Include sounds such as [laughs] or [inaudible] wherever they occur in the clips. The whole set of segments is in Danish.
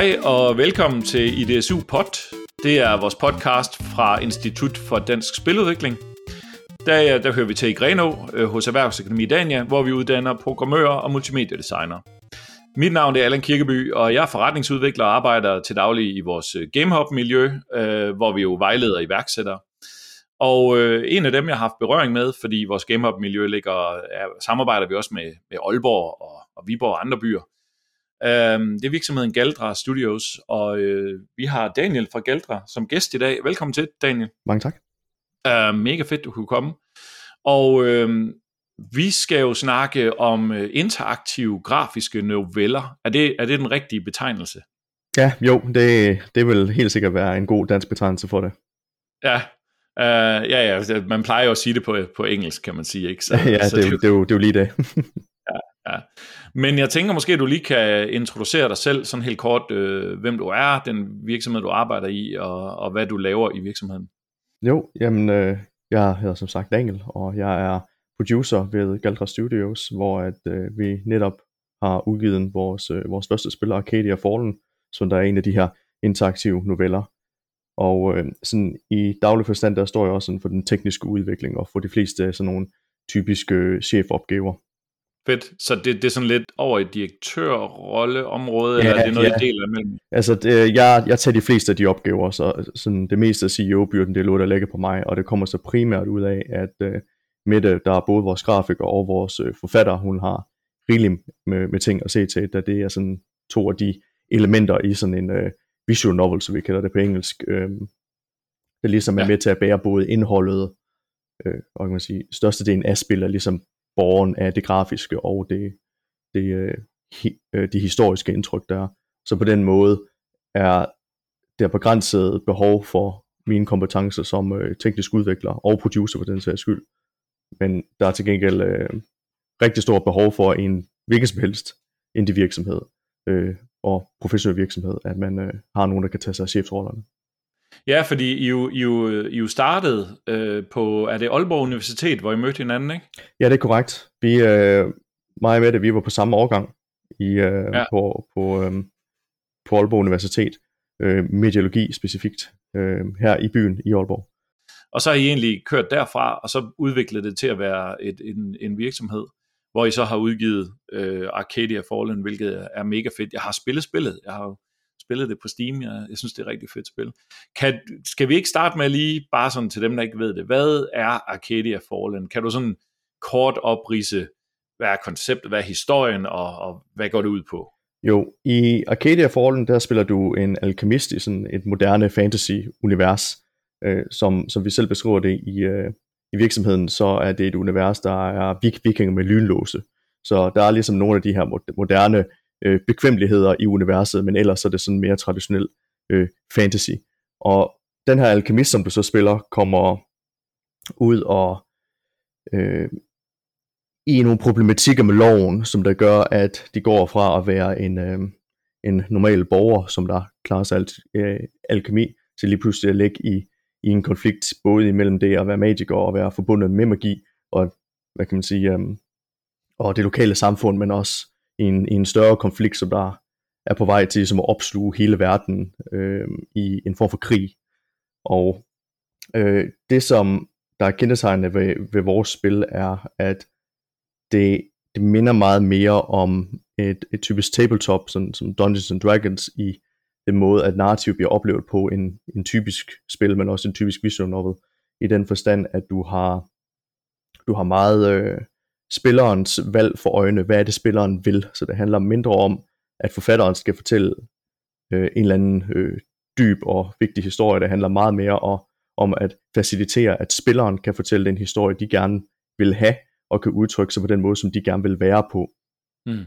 Hej og velkommen til IDSU Pod. Det er vores podcast fra Institut for Dansk Spiludvikling. Der, der hører vi til i Greno øh, hos Erhvervsakademi Dania, hvor vi uddanner programmører og multimediedesignere. Mit navn er Allan Kirkeby, og jeg er forretningsudvikler og arbejder til daglig i vores øh, GameHub-miljø, øh, hvor vi jo vejleder iværksættere. Og øh, en af dem, jeg har haft berøring med, fordi vores GameHub-miljø ligger, er, samarbejder vi også med, med Aalborg og, og Viborg og andre byer. Øhm, det er virksomheden Galdra Studios, og øh, vi har Daniel fra Galdra som gæst i dag. Velkommen til, Daniel. Mange tak. Uh, mega fedt, du kunne komme. Og øh, vi skal jo snakke om øh, interaktive grafiske noveller. Er det, er det den rigtige betegnelse? Ja, jo, det, det vil helt sikkert være en god dansk betegnelse for det. Ja, uh, ja, ja, man plejer jo at sige det på, på engelsk, kan man sige, ikke? Så, [laughs] ja, så det, det, det, er jo, det er jo lige det. [laughs] ja. Men jeg tænker måske, at du lige kan introducere dig selv sådan helt kort, øh, hvem du er, den virksomhed, du arbejder i, og, og hvad du laver i virksomheden. Jo, jamen, øh, jeg hedder som sagt Daniel, og jeg er producer ved Galdra Studios, hvor at øh, vi netop har udgivet vores, øh, vores første spil, Arcadia Fallen, som der er en af de her interaktive noveller. Og øh, sådan i daglig forstand, der står jeg også sådan for den tekniske udvikling, og for de fleste sådan nogle typiske øh, chefopgaver. Fedt. Så det, det er sådan lidt over i direktørrolleområde, ja, eller er det noget, ja. I deler imellem? Altså, det, jeg, jeg tager de fleste af de opgaver, så sådan det meste af CEO-byrden, det er lå der ligger på mig, og det kommer så primært ud af, at uh, Mette, der er både vores grafiker og vores uh, forfatter, hun har rigeligt med, med ting at se til, da det er sådan to af de elementer i sådan en uh, visual novel, så vi kalder det på engelsk, uh, det ligesom er ja. med til at bære både indholdet, uh, og kan man sige, størstedelen af spil er ligesom borgeren af det grafiske og det, det, øh, øh, de historiske indtryk, der er. Så på den måde er der begrænset behov for mine kompetencer som øh, teknisk udvikler og producer for den sags skyld. Men der er til gengæld øh, rigtig stort behov for en hvilken som helst indie virksomhed øh, og professionel virksomhed, at man øh, har nogen, der kan tage sig af chefsrollerne. Ja, fordi I jo, I jo, I jo startede øh, på, er det Aalborg Universitet, hvor I mødte hinanden, ikke? Ja, det er korrekt. Vi, øh, mig og Mette, vi var på samme årgang i, øh, ja. på, på, øh, på Aalborg Universitet. Øh, mediologi specifikt, øh, her i byen i Aalborg. Og så har I egentlig kørt derfra, og så udviklet det til at være et, en, en virksomhed, hvor I så har udgivet øh, Arcadia Fallen, hvilket er mega fedt. Jeg har spillet spillet, jeg har spillet det på Steam. Jeg, jeg synes, det er et rigtig fedt spil. Kan, skal vi ikke starte med lige, bare sådan til dem, der ikke ved det, hvad er Arcadia Fallen? Kan du sådan kort oprise, hvad er konceptet, hvad er historien, og, og hvad går det ud på? Jo, i Arcadia Fallen, der spiller du en alkemist i sådan et moderne fantasy-univers, øh, som, som vi selv beskriver det i, øh, i virksomheden, så er det et univers, der er vikinger med lynlåse. Så der er ligesom nogle af de her moderne øh, bekvemmeligheder i universet, men ellers er det sådan mere traditionel øh, fantasy. Og den her alkemist, som du så spiller, kommer ud og øh, i nogle problematikker med loven, som der gør, at de går fra at være en, øh, en normal borger, som der klarer sig alt øh, alkemi, til lige pludselig at ligge i, i en konflikt, både imellem det at være magiker og være forbundet med magi, og hvad kan man sige, øh, og det lokale samfund, men også i en, i en større konflikt, som der er på vej til som at opsluge hele verden øh, i en form for krig. Og øh, det, som der er kendetegnende ved, ved vores spil, er, at det, det minder meget mere om et, et typisk tabletop, sådan, som Dungeons and Dragons, i den måde, at narrativ bliver oplevet på en, en typisk spil, men også en typisk visual novel, i den forstand, at du har, du har meget øh, spillerens valg for øjne. Hvad er det, spilleren vil? Så det handler mindre om, at forfatteren skal fortælle øh, en eller anden øh, dyb og vigtig historie. Det handler meget mere om, om at facilitere, at spilleren kan fortælle den historie, de gerne vil have, og kan udtrykke sig på den måde, som de gerne vil være på. Mm.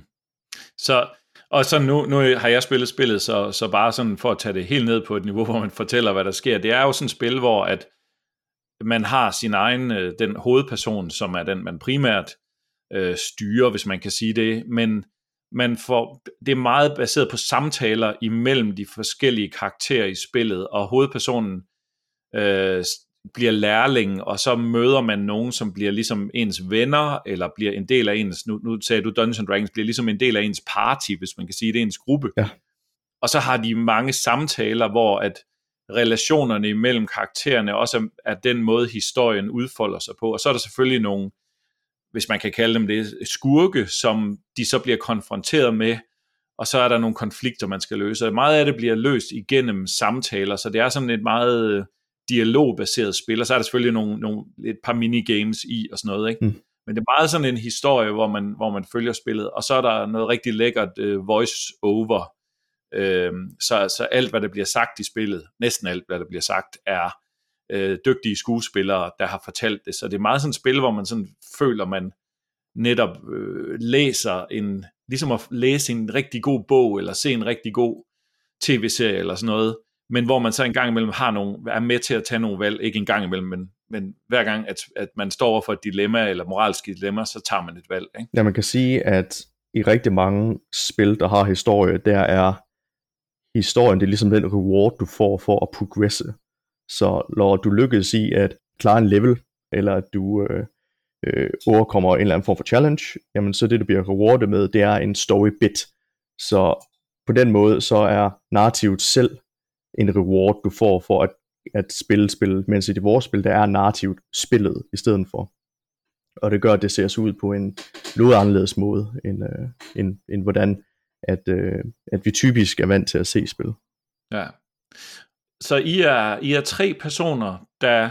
Så, og så nu, nu har jeg spillet spillet, så, så bare sådan for at tage det helt ned på et niveau, [laughs] hvor man fortæller, hvad der sker. Det er jo sådan et spil, hvor at man har sin egen, øh, den hovedperson, som er den, man primært øh, styre, hvis man kan sige det, men man får, det er meget baseret på samtaler imellem de forskellige karakterer i spillet, og hovedpersonen øh, bliver lærling, og så møder man nogen, som bliver ligesom ens venner, eller bliver en del af ens, nu, nu sagde du Dungeons Dragons, bliver ligesom en del af ens party, hvis man kan sige det, ens gruppe. Ja. og så har de mange samtaler, hvor at relationerne imellem karaktererne også er, er den måde, historien udfolder sig på. Og så er der selvfølgelig nogle, hvis man kan kalde dem det, skurke, som de så bliver konfronteret med, og så er der nogle konflikter, man skal løse. Og meget af det bliver løst igennem samtaler, så det er sådan et meget øh, dialogbaseret spil, og så er der selvfølgelig nogle, nogle, et par minigames i og sådan noget, ikke? Mm. Men det er meget sådan en historie, hvor man, hvor man følger spillet, og så er der noget rigtig lækkert uh, voice-over, uh, så, så alt, hvad der bliver sagt i spillet, næsten alt, hvad der bliver sagt, er øh, dygtige skuespillere, der har fortalt det, så det er meget sådan et spil, hvor man sådan føler, man netop øh, læser en, ligesom at læse en rigtig god bog, eller se en rigtig god tv-serie, eller sådan noget, men hvor man så en gang imellem har nogle, er med til at tage nogle valg, ikke en gang imellem, men, men hver gang, at, at man står over for et dilemma, eller moralsk dilemma, så tager man et valg. Ikke? Ja, man kan sige, at i rigtig mange spil, der har historie, der er historien, det er ligesom den reward, du får for at progresse. Så når du lykkes i at klare en level, eller at du øh, øh, overkommer en eller anden form for challenge, jamen så det, du bliver rewardet med, det er en story bit. Så på den måde, så er narrativet selv en reward, du får for at, at spille spillet, mens i det vores spil, der er narrativt spillet i stedet for. Og det gør, at det ser sig ud på en noget anderledes måde, end, øh, end, end hvordan at, øh, at vi typisk er vant til at se spil. Ja. Så I er, I er tre personer, der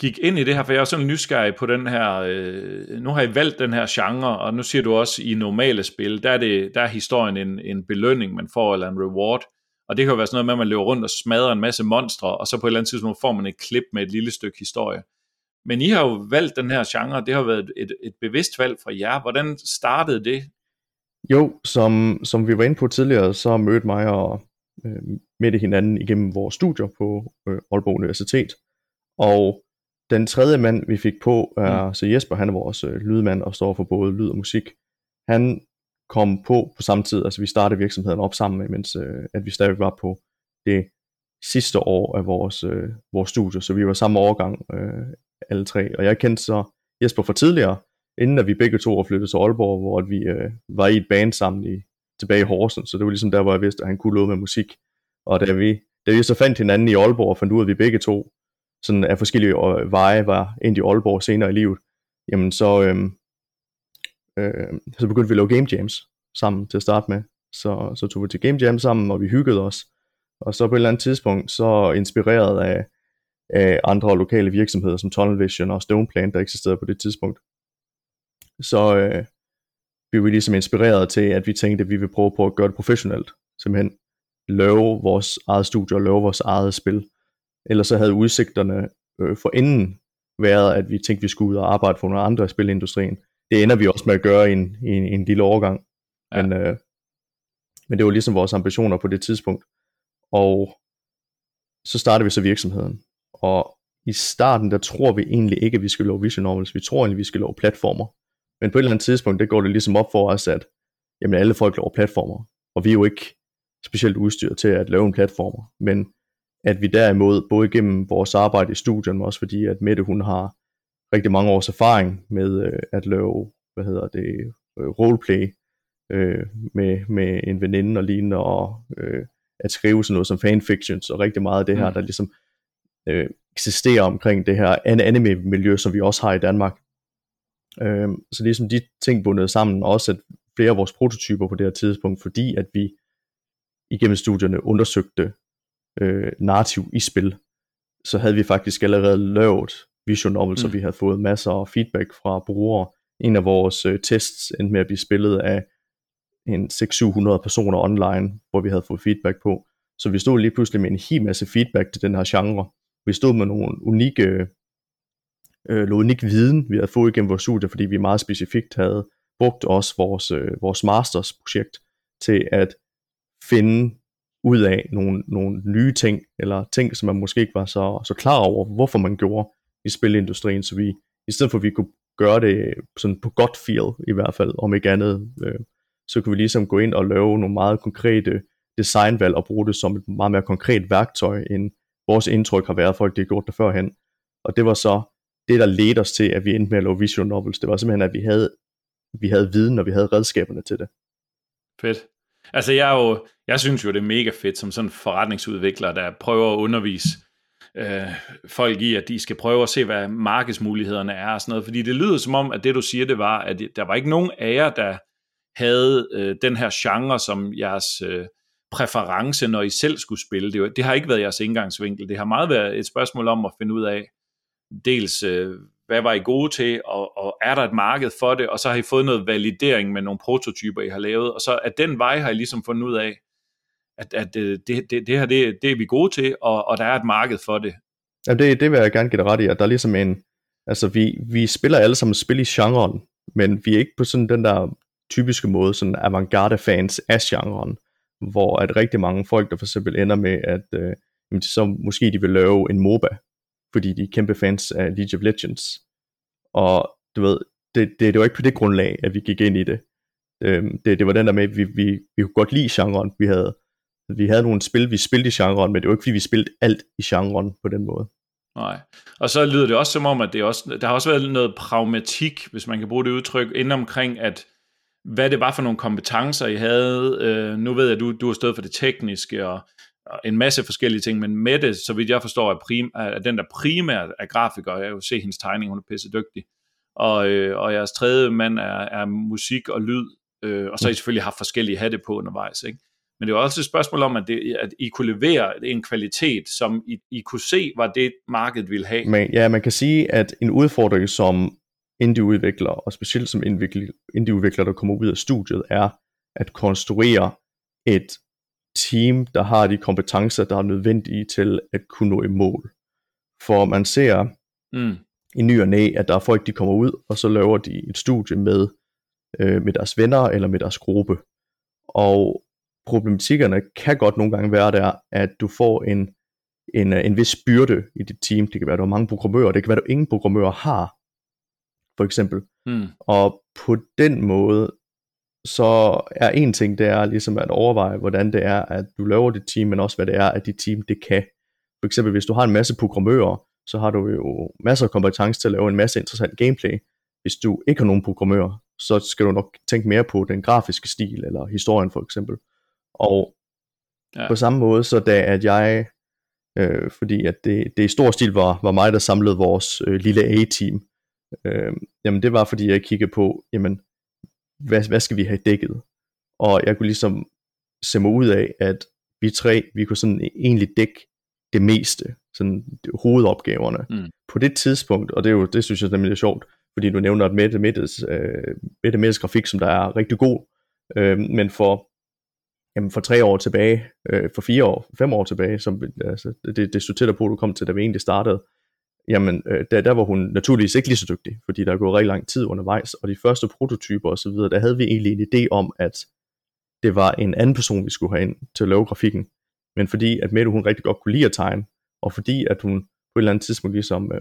gik ind i det her, for jeg er sådan nysgerrig på den her, øh, nu har I valgt den her genre, og nu siger du også i normale spil, der er, det, der er historien en, en belønning, man får, eller en reward, og det kan jo være sådan noget med, at man løber rundt og smadrer en masse monstre, og så på et eller andet tidspunkt får man et klip med et lille stykke historie. Men I har jo valgt den her genre, det har været et, et bevidst valg fra jer. Hvordan startede det? Jo, som, som vi var inde på tidligere, så mødte mig og øh, Mette hinanden igennem vores studier på øh, Aalborg Universitet. Og den tredje mand, vi fik på, er mm. så Jesper, han er vores øh, lydmand og står for både lyd og musik. Han kom på på samme tid, altså vi startede virksomheden op sammen, mens øh, at vi stadig var på det sidste år af vores, øh, vores studie, så vi var samme årgang øh, alle tre, og jeg kendte så Jesper fra tidligere, inden at vi begge to var flyttet til Aalborg, hvor vi øh, var i et band sammen i, tilbage i Horsens, så det var ligesom der, hvor jeg vidste, at han kunne låde med musik, og da vi, da vi så fandt hinanden i Aalborg og fandt ud af, at vi begge to sådan af forskellige øh, veje var ind i Aalborg senere i livet, jamen så, øhm, øh, så begyndte vi at lave game jams sammen til at starte med. Så, så tog vi til game jam sammen, og vi hyggede os. Og så på et eller andet tidspunkt, så inspireret af, af andre lokale virksomheder som Tunnel Vision og Stoneplant, der eksisterede på det tidspunkt, så øh, blev vi ligesom inspireret til, at vi tænkte, at vi vil prøve på at gøre det professionelt. Simpelthen lave vores eget studie og lave vores eget spil. Ellers så havde udsigterne øh, for inden været, at vi tænkte, at vi skulle ud og arbejde for nogle andre i spilindustrien det ender vi også med at gøre i en, i en, i en lille overgang. Ja. Men, øh, men det var ligesom vores ambitioner på det tidspunkt. Og så startede vi så virksomheden. Og i starten, der tror vi egentlig ikke, at vi skal lave vision novels. Vi tror egentlig, at vi skal lave platformer. Men på et eller andet tidspunkt, det går det ligesom op for os, at jamen, alle folk laver platformer. Og vi er jo ikke specielt udstyret til at lave en platformer. Men at vi derimod, både gennem vores arbejde i studiet, men også fordi, at Mette hun har rigtig mange års erfaring med øh, at lave, hvad hedder det, øh, roleplay øh, med, med en veninde og lignende, og øh, at skrive sådan noget som fanfictions, og rigtig meget af det her, mm. der ligesom øh, eksisterer omkring det her anime-miljø, som vi også har i Danmark. Øh, så ligesom de ting bundet sammen, også at flere af vores prototyper på det her tidspunkt, fordi at vi igennem studierne undersøgte øh, narrativ i spil, så havde vi faktisk allerede lavet visual novel, mm. så vi havde fået masser af feedback fra brugere. En af vores øh, tests endte med at blive spillet af en 600-700 personer online, hvor vi havde fået feedback på. Så vi stod lige pludselig med en hel masse feedback til den her genre. Vi stod med nogle unikke, øh, unik viden, vi havde fået igennem vores studie, fordi vi meget specifikt havde brugt også vores, øh, vores masters projekt til at finde ud af nogle, nogle nye ting, eller ting, som man måske ikke var så, så klar over, hvorfor man gjorde i spilindustrien, så vi, i stedet for at vi kunne gøre det sådan på godt feel i hvert fald, om ikke andet, øh, så kunne vi ligesom gå ind og lave nogle meget konkrete designvalg og bruge det som et meget mere konkret værktøj, end vores indtryk har været, folk det har gjort det førhen. Og det var så det, der ledte os til, at vi endte med at lave visual novels. Det var simpelthen, at vi havde, vi havde viden, og vi havde redskaberne til det. Fedt. Altså jeg, er jo, jeg synes jo, det er mega fedt som sådan en forretningsudvikler, der prøver at undervise øh, folk i, at de skal prøve at se, hvad markedsmulighederne er og sådan noget. Fordi det lyder som om, at det du siger, det var, at der var ikke nogen af jer, der havde øh, den her genre som jeres øh, præference, når I selv skulle spille. Det, det har ikke været jeres indgangsvinkel. Det har meget været et spørgsmål om at finde ud af, dels øh, hvad var I gode til, og, og er der et marked for det, og så har I fået noget validering med nogle prototyper, I har lavet, og så at den vej har I ligesom fundet ud af, at, at øh, det, det, det her, det, det er vi gode til, og, og der er et marked for det. Ja, det, det vil jeg gerne give dig ret i, at der er ligesom en, altså vi, vi spiller alle sammen spil i genren, men vi er ikke på sådan den der typiske måde, sådan avantgarde fans af genren, hvor at rigtig mange folk, der for eksempel ender med, at øh, så måske de vil lave en MOBA, fordi de er kæmpe fans af League of Legends. Og du ved, det, det, det var ikke på det grundlag, at vi gik ind i det. Øhm, det, det var den der med, at vi, vi, vi kunne godt lide genren. Vi havde, vi havde nogle spil, vi spillede i genren, men det var ikke fordi, vi spillede alt i genren på den måde. Nej. Og så lyder det også som om, at det også, der har også været noget pragmatik, hvis man kan bruge det udtryk, inden omkring, at hvad det var for nogle kompetencer, I havde. Øh, nu ved jeg, at du, du har stået for det tekniske, og en masse forskellige ting, men Mette, så vidt jeg forstår, er, prim, er den der primært er grafiker, jeg jo se hendes tegning, hun er pisse dygtig, og, øh, og jeres tredje mand er, er musik og lyd, øh, og så har I selvfølgelig haft forskellige hatte på undervejs, ikke? Men det var også et spørgsmål om, at, det, at I kunne levere en kvalitet, som I, I kunne se, var det markedet ville have. Men, ja, man kan sige, at en udfordring som indie-udvikler, og specielt som indie-udvikler, der kommer ud af studiet, er at konstruere et team, der har de kompetencer, der er nødvendige til at kunne nå i mål. For man ser mm. i ny og næ, at der er folk, de kommer ud, og så laver de et studie med, øh, med deres venner eller med deres gruppe. Og problematikkerne kan godt nogle gange være der, at du får en, en, en vis byrde i dit team. Det kan være, at du har mange programmører, det kan være, at du ingen programmører har, for eksempel. Mm. Og på den måde, så er en ting, det er ligesom at overveje, hvordan det er, at du laver dit team, men også hvad det er, at dit team det kan. For eksempel, hvis du har en masse programmører, så har du jo masser af kompetence til at lave en masse interessant gameplay. Hvis du ikke har nogen programmører, så skal du nok tænke mere på den grafiske stil, eller historien for eksempel. Og ja. på samme måde, så da at jeg, øh, fordi at det, det i stor stil var, var mig, der samlede vores øh, lille A-team, øh, jamen det var fordi jeg kiggede på, jamen hvad, hvad skal vi have dækket? Og jeg kunne ligesom se mig ud af, at vi tre, vi kunne sådan egentlig dække det meste, sådan hovedopgaverne. Mm. På det tidspunkt, og det, er jo, det synes jeg nemlig er sjovt, fordi du nævner, at Mette Mettes, øh, Mette Mettes grafik, som der er rigtig god, øh, men for, jamen for tre år tilbage, øh, for fire år, fem år tilbage, som, altså, det, det til på, at du kom til, da vi egentlig startede, jamen øh, der, der var hun naturligvis ikke lige så dygtig, fordi der er gået rigtig lang tid undervejs, og de første prototyper osv., der havde vi egentlig en idé om, at det var en anden person, vi skulle have ind til at lave grafikken, men fordi at Mette hun rigtig godt kunne lide at tegne, og fordi at hun på et eller andet tidspunkt ligesom øh,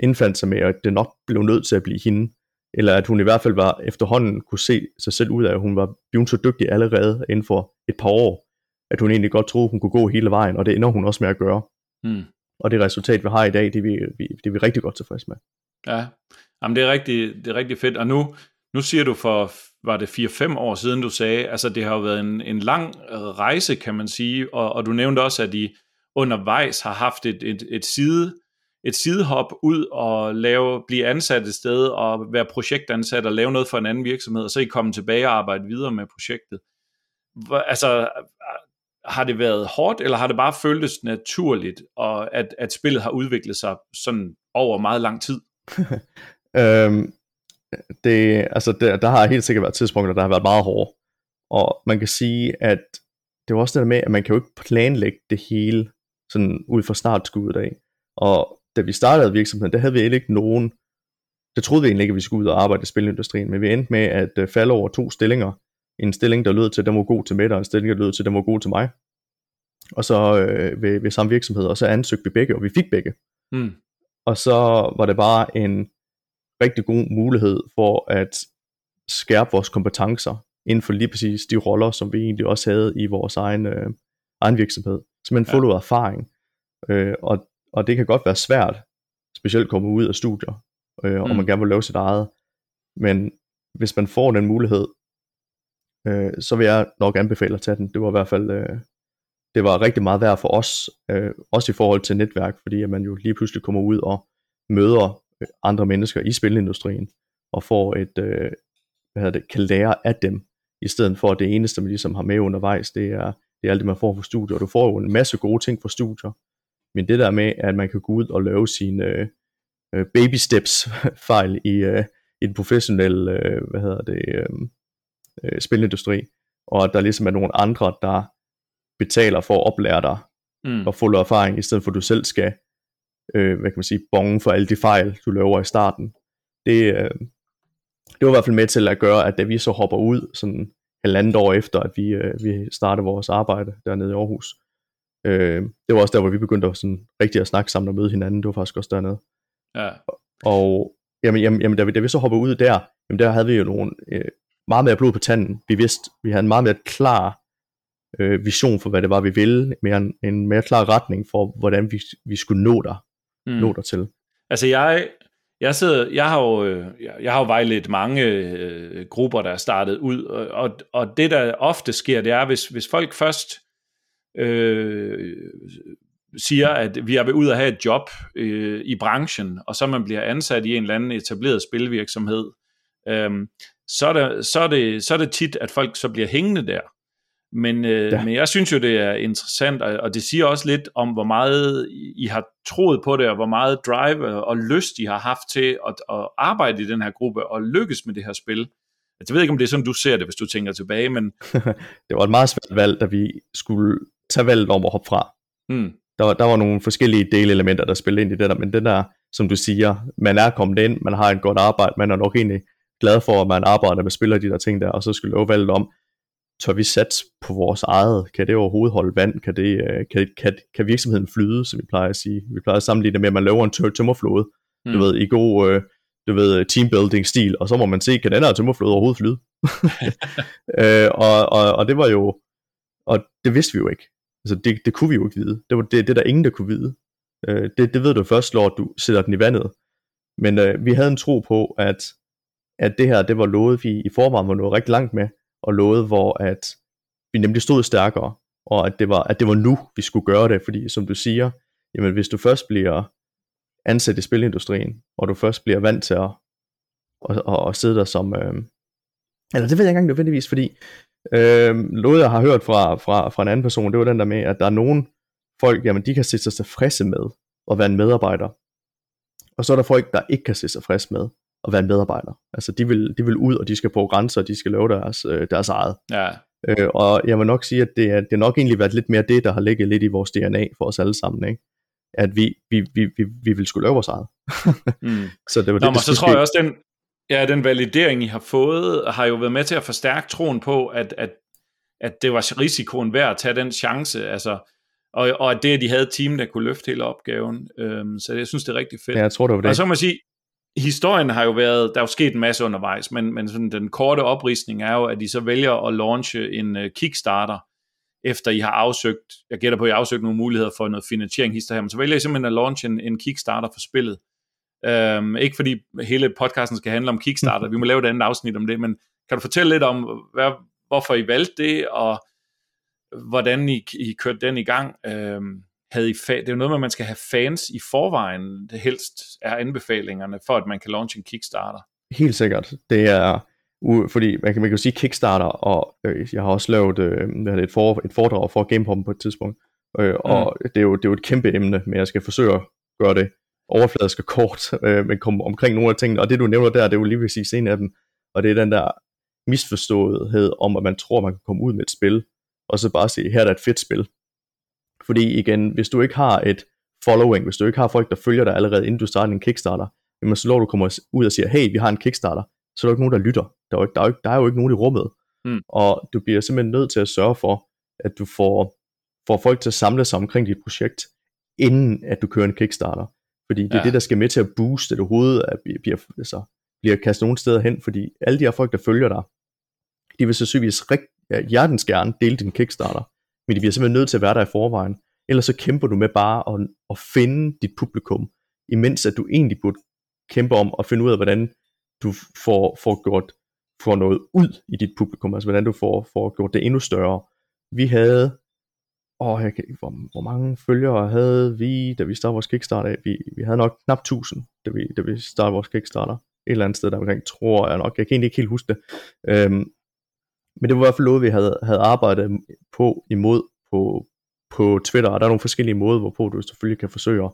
indfandt sig med, at det nok blev nødt til at blive hende, eller at hun i hvert fald var efterhånden kunne se sig selv ud af, at hun var blevet så dygtig allerede inden for et par år, at hun egentlig godt troede, hun kunne gå hele vejen, og det ender hun også med at gøre. Hmm og det resultat, vi har i dag, det er vi, det er vi rigtig godt tilfreds med. Ja, Jamen, det, er rigtig, det er rigtig fedt, og nu, nu siger du for, var det 4-5 år siden, du sagde, altså det har jo været en, en lang øh, rejse, kan man sige, og, og du nævnte også, at I undervejs har haft et, et, et side et sidehop ud og lave, blive ansat et sted og være projektansat og lave noget for en anden virksomhed, og så I komme tilbage og arbejde videre med projektet. Altså, har det været hårdt, eller har det bare føltes naturligt, og at, at spillet har udviklet sig sådan over meget lang tid? [laughs] øhm, det, altså der, der har helt sikkert været tidspunkter, der har været meget hårde. Og man kan sige, at det er også det der med, at man kan jo ikke planlægge det hele sådan ud fra startskuddet af. Og da vi startede virksomheden, der havde vi ikke nogen, det troede vi egentlig ikke, at vi skulle ud og arbejde i spilindustrien, men vi endte med at øh, falde over to stillinger, en stilling, der lød til, at den var god til Mette, og en stilling, der lød til, at den var god til mig. Og så øh, ved, ved samme virksomhed, og så ansøgte vi begge, og vi fik begge. Mm. Og så var det bare en rigtig god mulighed for at skærpe vores kompetencer inden for lige præcis de roller, som vi egentlig også havde i vores egen, øh, egen virksomhed. Simpelthen få ja. noget erfaring. Øh, og, og det kan godt være svært, specielt at komme ud af studier, øh, mm. og man gerne vil lave sit eget. Men hvis man får den mulighed, øh, så vil jeg nok anbefale at tage den. Det var i hvert fald, øh, det var rigtig meget værd for os, øh, også i forhold til netværk, fordi at man jo lige pludselig kommer ud og møder øh, andre mennesker i spilindustrien, og får et, øh, hvad hedder det, kan lære af dem, i stedet for at det eneste, man ligesom har med undervejs, det er, det er alt det, man får fra studier, og du får jo en masse gode ting fra studier, men det der med, at man kan gå ud og lave sine øh, øh baby steps fejl i, øh, i den professionelle, øh, hvad hedder det, øh, øh, spilindustri, og at der ligesom er nogle andre, der betaler for at oplære dig mm. og få noget erfaring, i stedet for at du selv skal, øh, hvad kan man sige, bonge for alle de fejl, du laver i starten. Det, øh, det var i hvert fald med til at gøre, at da vi så hopper ud, sådan halvandet år efter, at vi, øh, vi startede vores arbejde dernede i Aarhus, øh, det var også der, hvor vi begyndte at sådan rigtig at snakke sammen og møde hinanden, det var faktisk også dernede. Ja. Og jamen, jamen, jamen da, vi, da vi så hoppede ud der, jamen der havde vi jo nogle, øh, meget mere blod på tanden. Vi vidste, vi havde en meget mere klar øh, vision for, hvad det var, vi ville, mere en, en mere klar retning for, hvordan vi, vi skulle nå der, mm. nå der til. Altså jeg, jeg, sidder, jeg har jo, øh, jeg har jo vejledt mange øh, grupper, der er startet ud, og, og det der ofte sker, det er, hvis, hvis folk først øh, siger, at vi er ved ud at have et job øh, i branchen, og så man bliver ansat i en eller anden etableret spilvirksomhed, øh, så, er der, så, er det, så er det tit, at folk så bliver hængende der. Men, øh, ja. men jeg synes jo, det er interessant, og, og det siger også lidt om, hvor meget I har troet på det, og hvor meget drive og lyst I har haft til at, at arbejde i den her gruppe, og lykkes med det her spil. Jeg ved ikke, om det er sådan, du ser det, hvis du tænker tilbage, men... [laughs] det var et meget svært valg, da vi skulle tage valget om at hoppe fra. Mm. Der, var, der var nogle forskellige delelementer, der spillede ind i det der, men den der, som du siger, man er kommet ind, man har et godt arbejde, man er nok egentlig glad for, at man arbejder med spiller de der ting der, og så skulle lave valget om, tør vi satse på vores eget? Kan det overhovedet holde vand? Kan, det, øh, kan, kan, kan virksomheden flyde, som vi plejer at sige? Vi plejer at sammenligne det med, at man laver en tør tømmerflåde, mm. du ved, i god øh, du ved, teambuilding-stil, og så må man se, kan den her tømmerflåde overhovedet flyde? [laughs] øh, og, og, og det var jo, og det vidste vi jo ikke. Altså, det, det kunne vi jo ikke vide. Det var det, det der ingen, der kunne vide. Øh, det, det ved du først, når du sætter den i vandet. Men øh, vi havde en tro på, at, at det her, det var lovet, vi i forvejen var nået rigtig langt med, og lovet, hvor at vi nemlig stod stærkere, og at det var, at det var nu, vi skulle gøre det, fordi som du siger, jamen hvis du først bliver ansat i spilindustrien, og du først bliver vant til at, at, at, at sidde der som, øh, eller det ved jeg ikke engang nødvendigvis, fordi øh, noget jeg har hørt fra, fra, fra en anden person, det var den der med, at der er nogen folk, jamen de kan se sig tilfredse med at være en medarbejder, og så er der folk, der ikke kan se sig tilfredse med at være en medarbejder. Altså de vil, de vil ud, og de skal på grænser, og de skal lave deres, øh, deres eget. Ja. Øh, og jeg vil nok sige, at det, er, det har nok egentlig været lidt mere det, der har ligget lidt i vores DNA for os alle sammen. Ikke? At vi, vi, vi, vi, vi vil skulle lave vores eget. [laughs] mm. [laughs] Så det var Nå, det, det så tror jeg også, den, ja, den validering, I har fået, har jo været med til at forstærke troen på, at, at, at det var risikoen værd at tage den chance. Altså, og, og at det, at de havde et team, der kunne løfte hele opgaven. Øhm, så jeg synes, det er rigtig fedt. Ja, jeg tror, det var det. Og så må man sige, historien har jo været, der er jo sket en masse undervejs, men, men sådan den korte oprisning er jo, at de så vælger at launche en uh, Kickstarter, efter I har afsøgt, jeg gætter på, at I har afsøgt nogle muligheder for noget finansiering hister her, men så vælger I simpelthen at launche en, en Kickstarter for spillet. Um, ikke fordi hele podcasten skal handle om Kickstarter, [laughs] vi må lave et andet afsnit om det, men kan du fortælle lidt om, hvad, hvorfor I valgte det, og hvordan I, I kørte den i gang? Um, havde I fa- det er jo noget med, at man skal have fans i forvejen, det helst er anbefalingerne, for at man kan launche en Kickstarter. Helt sikkert. Det er, fordi man kan, man kan jo sige Kickstarter, og øh, jeg har også lavet øh, et, for, et foredrag for GamePop på et tidspunkt, øh, og mm. det, er jo, det er jo et kæmpe emne, men jeg skal forsøge at gøre det overfladisk og kort, [laughs] øh, men komme omkring nogle af tingene, og det du nævner der, det er jo lige præcis en af dem, og det er den der misforståethed om, at man tror, man kan komme ud med et spil, og så bare sige, her er der et fedt spil, fordi igen, hvis du ikke har et following, hvis du ikke har folk, der følger dig allerede, inden du starter en Kickstarter, jamen så når du kommer ud og siger, hey, vi har en Kickstarter, så er der ikke nogen, der lytter. Der er jo ikke, der er jo ikke, der er jo ikke nogen i rummet. Mm. Og du bliver simpelthen nødt til at sørge for, at du får, får folk til at samle sig omkring dit projekt, inden at du kører en Kickstarter. Fordi det ja. er det, der skal med til at booste det overhovedet, at bliver, altså, bliver kastet nogle steder hen, fordi alle de her folk, der følger dig, de vil sandsynligvis rigt, ja, hjertens gerne dele din Kickstarter, men de bliver simpelthen nødt til at være der i forvejen. Ellers så kæmper du med bare at, at finde dit publikum, imens at du egentlig burde kæmpe om at finde ud af, hvordan du får, får gjort får noget ud i dit publikum, altså hvordan du får, får gjort det endnu større. Vi havde, åh, jeg kan, hvor, hvor mange følgere havde vi, da vi startede vores Kickstarter? Vi, vi havde nok knap 1000, da vi, da vi startede vores Kickstarter. Et eller andet sted der omkring, tror jeg nok. Jeg kan egentlig ikke helt huske det. Øhm, men det var i hvert fald noget, vi havde, havde arbejdet på imod på, på Twitter, og der er nogle forskellige måder, hvorpå du selvfølgelig kan forsøge at,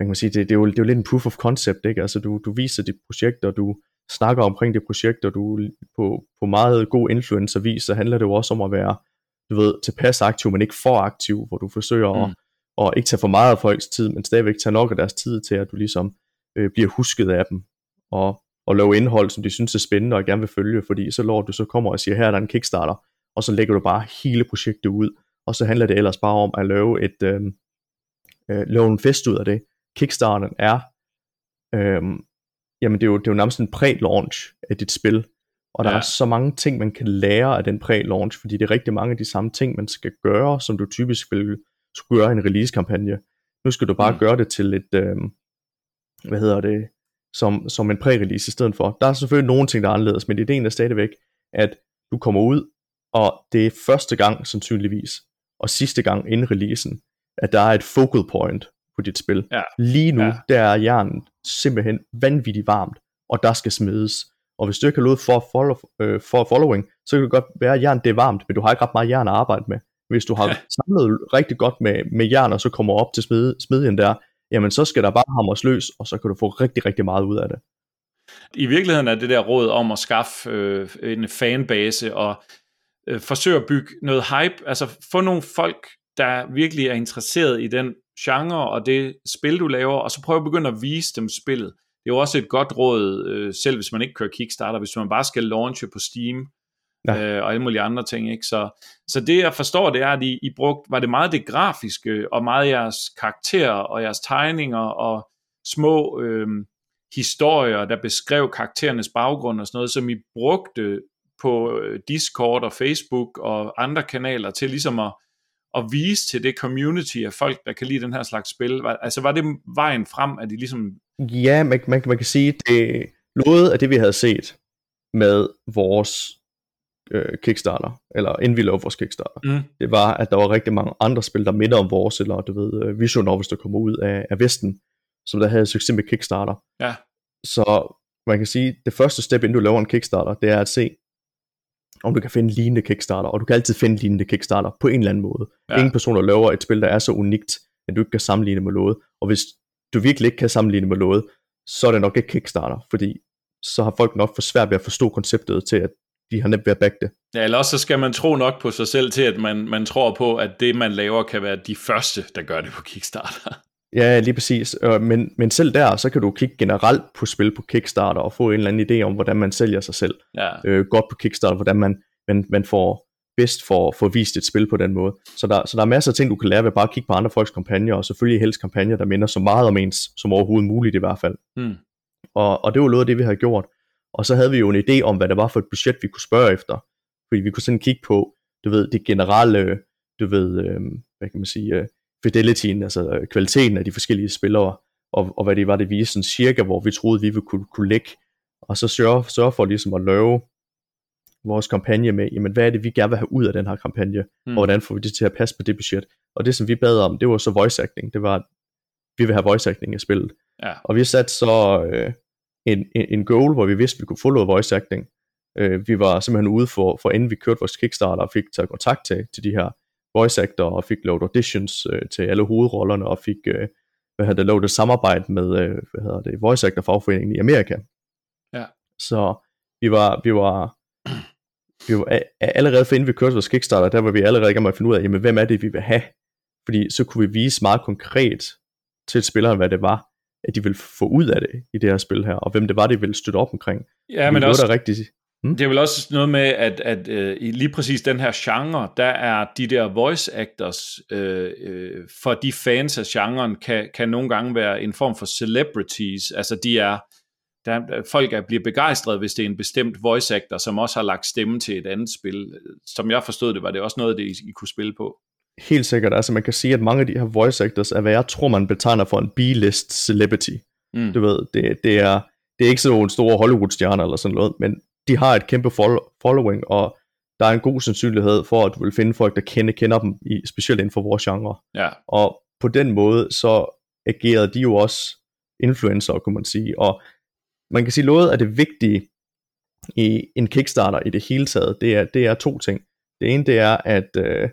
man kan sige, det, det, er jo, det er jo lidt en proof of concept, ikke? Altså du, du viser dit projekt, og du snakker omkring det projekt, og du på, på meget god influencer-vis, så handler det jo også om at være, du ved, tilpas aktiv, men ikke for aktiv, hvor du forsøger mm. at, at ikke tage for meget af folks tid, men stadigvæk tage nok af deres tid til, at du ligesom øh, bliver husket af dem, og, og lave indhold, som de synes er spændende og gerne vil følge, fordi så når du så kommer og siger, her er der en Kickstarter, og så lægger du bare hele projektet ud, og så handler det ellers bare om at lave et øh, øh, lave en fest ud af det. Kickstarten er øh, jamen det er, jo, det er jo nærmest en pre-launch af dit spil, og der ja. er så mange ting, man kan lære af den pre-launch, fordi det er rigtig mange af de samme ting, man skal gøre, som du typisk vil skulle gøre i en release-kampagne. Nu skal du bare mm. gøre det til et, øh, hvad hedder det, som, som en pre-release i stedet for. Der er selvfølgelig nogle ting, der er anderledes, men ideen er stadigvæk, at du kommer ud, og det er første gang sandsynligvis, og sidste gang inden releasen, at der er et focal point på dit spil. Ja. Lige nu, ja. der er jernen simpelthen vanvittigt varmt, og der skal smides. Og hvis du ikke har lovet for, follow, øh, for following, så kan det godt være, at jern det er varmt, men du har ikke ret meget jern at arbejde med. Hvis du har ja. samlet rigtig godt med, med jern, og så kommer op til smid, smedjen der, jamen så skal der bare hamres løs, og så kan du få rigtig, rigtig meget ud af det. I virkeligheden er det der råd om at skaffe øh, en fanbase og øh, forsøge at bygge noget hype, altså få nogle folk, der virkelig er interesseret i den genre og det spil, du laver, og så prøv at begynde at vise dem spillet. Det er jo også et godt råd, øh, selv hvis man ikke kører Kickstarter, hvis man bare skal launche på Steam, ja. øh, og alle mulige andre ting. Ikke? Så, så det jeg forstår, det er, at I, I brugt, var det meget det grafiske, og meget jeres karakterer, og jeres tegninger, og små øh, historier, der beskrev karakterernes baggrund og sådan noget, som I brugte på øh, Discord og Facebook og andre kanaler til ligesom at at vise til det community af folk, der kan lide den her slags spil? Altså var det vejen frem, at de ligesom... Ja, man, man, man kan sige, det noget af det, vi havde set med vores øh, Kickstarter, eller inden vi lavede vores Kickstarter, mm. det var, at der var rigtig mange andre spil, der minder om vores, eller du ved, øh, Vision Novels, der kommer ud af, af Vesten, som der havde succes med Kickstarter. Ja. Så man kan sige, det første step, inden du laver en Kickstarter, det er at se, om du kan finde lignende Kickstarter, og du kan altid finde lignende Kickstarter på en eller anden måde. Ja. Ingen person, der laver et spil, der er så unikt, at du ikke kan sammenligne med noget. Og hvis du virkelig ikke kan sammenligne med noget, så er det nok ikke Kickstarter, fordi så har folk nok for svært ved at forstå konceptet til, at de har nemt ved at backe det. Ja, eller også så skal man tro nok på sig selv til, at man, man tror på, at det man laver kan være de første, der gør det på Kickstarter. [laughs] Ja, lige præcis. Men, men selv der, så kan du kigge generelt på spil på Kickstarter og få en eller anden idé om, hvordan man sælger sig selv. Ja. Øh, godt på Kickstarter, hvordan man, man, man får bedst for, for vist et spil på den måde. Så der, så der er masser af ting, du kan lære ved bare at kigge på andre folks kampagner, og selvfølgelig helst kampagner, der minder så meget om ens, som overhovedet muligt i hvert fald. Mm. Og, og det var noget af det, vi havde gjort. Og så havde vi jo en idé om, hvad det var for et budget, vi kunne spørge efter. Fordi vi kunne sådan kigge på, du ved, det generelle, du ved, øh, hvad kan man sige, øh, fidelityen, altså øh, kvaliteten af de forskellige spillere, og, og hvad det var, det viste sådan cirka, hvor vi troede, vi ville kunne, kunne ligge, og så sørge, sørge for ligesom at lave vores kampagne med, jamen hvad er det, vi gerne vil have ud af den her kampagne, mm. og hvordan får vi det til at passe på det budget. Og det, som vi bad om, det var så voice acting, det var, vi vil have voice acting i spillet. Ja. Og vi satte så øh, en, en, en goal, hvor vi vidste, at vi kunne få noget voice acting. Øh, vi var simpelthen ude for, for inden vi kørte vores Kickstarter, og fik taget kontakt til, til de her voice actor og fik lavet auditions øh, til alle hovedrollerne og fik øh, hvad hedder det, lavet et samarbejde med øh, hvad hedder det, voice actor fagforeningen i Amerika. Ja. Så vi var, vi var, vi var allerede for inden vi kørte vores Kickstarter, der var vi allerede i gang med at finde ud af, jamen, hvem er det, vi vil have? Fordi så kunne vi vise meget konkret til spilleren, hvad det var, at de ville få ud af det i det her spil her, og hvem det var, de ville støtte op omkring. Ja, men også, der rigtig, Mm. Det er vel også noget med, at, at uh, i lige præcis den her genre, der er de der voice actors, uh, uh, for de fans af genren, kan, kan nogle gange være en form for celebrities. Altså de er, der, folk er, bliver begejstrede, hvis det er en bestemt voice actor, som også har lagt stemme til et andet spil. Som jeg forstod det, var det også noget, det I, I kunne spille på. Helt sikkert. Altså man kan sige, at mange af de her voice actors er, hvad jeg tror, man betegner for en B-list celebrity. Mm. Du ved, det, det er det er ikke sådan nogle store Hollywood-stjerner eller sådan noget, men de har et kæmpe following, og der er en god sandsynlighed for, at du vil finde folk, der kender, kender dem, i, specielt inden for vores genre. Ja. Og på den måde, så agerede de jo også influencer, kunne man sige. Og man kan sige, noget af det vigtige i en Kickstarter i det hele taget, det er, det er to ting. Det ene, det er at, øh,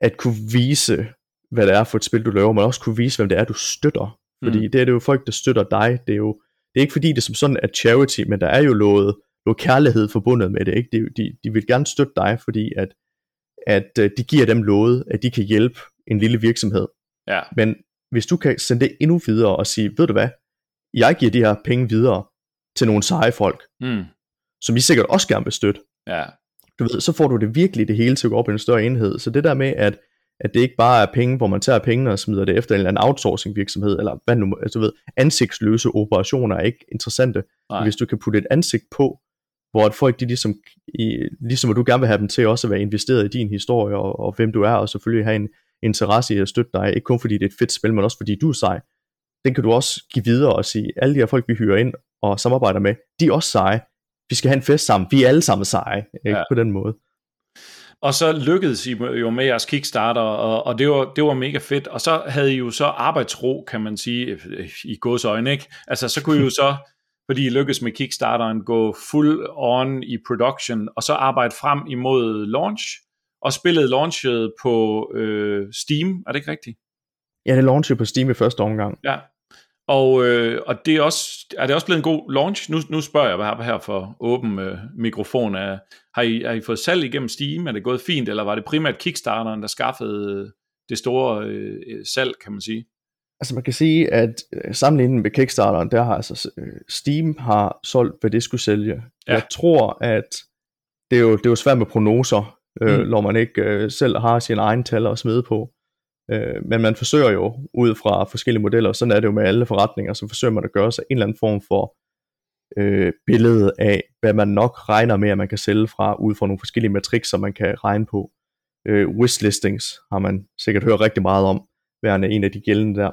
at kunne vise, hvad det er for et spil, du laver, men også kunne vise, hvem det er, du støtter. Fordi mm. det er det jo folk, der støtter dig. Det er jo det er ikke fordi, det som sådan er charity, men der er jo noget, noget kærlighed forbundet med det. Ikke? De, de, de vil gerne støtte dig, fordi at, at øh, de giver dem noget, at de kan hjælpe en lille virksomhed. Ja. Men hvis du kan sende det endnu videre og sige, ved du hvad, jeg giver de her penge videre til nogle seje folk, mm. som I sikkert også gerne vil støtte. Ja. Du ved, så får du det virkelig det hele til at gå op i en større enhed. Så det der med, at, at det ikke bare er penge, hvor man tager pengene og smider det efter en eller anden outsourcing virksomhed, eller hvad nu, altså, du ved, ansigtsløse operationer er ikke interessante. Nej. Hvis du kan putte et ansigt på, hvor at folk de ligesom, i, ligesom hvor du gerne vil have dem til også at være investeret i din historie, og, og hvem du er, og selvfølgelig have en interesse i at støtte dig, ikke kun fordi det er et fedt spil, men også fordi du er sej. Den kan du også give videre og sige, alle de her folk, vi hyrer ind og samarbejder med, de er også seje. Vi skal have en fest sammen. Vi er alle sammen seje, ikke? Ja. på den måde. Og så lykkedes I jo med jeres Kickstarter, og, og det, var, det var mega fedt. Og så havde I jo så arbejdsro, kan man sige, i gods øjne, ikke? Altså, så kunne I jo så fordi I lykkedes med Kickstarteren, gå full on i production, og så arbejde frem imod launch, og spillet launchet på øh, Steam, er det ikke rigtigt? Ja, det launchede på Steam i første omgang. Ja, og, øh, og det er, også, er det også blevet en god launch? Nu, nu spørger jeg bare her for åben øh, mikrofon. Er, har, I, har I fået salg igennem Steam? Er det gået fint, eller var det primært Kickstarteren, der skaffede det store øh, salg, kan man sige? Altså man kan sige, at øh, sammenlignet med Kickstarteren, der har altså øh, Steam har solgt, hvad det skulle sælge. Ja. Jeg tror, at det er jo, det er jo svært med prognoser, øh, mm. når man ikke øh, selv har sine egne tal at smide på. Øh, men man forsøger jo ud fra forskellige modeller, sådan er det jo med alle forretninger, så forsøger man at gøre sig en eller anden form for øh, billede af, hvad man nok regner med, at man kan sælge fra, ud fra nogle forskellige matrixer, man kan regne på. Øh, wishlistings har man sikkert hørt rigtig meget om, værende en af de gældende der.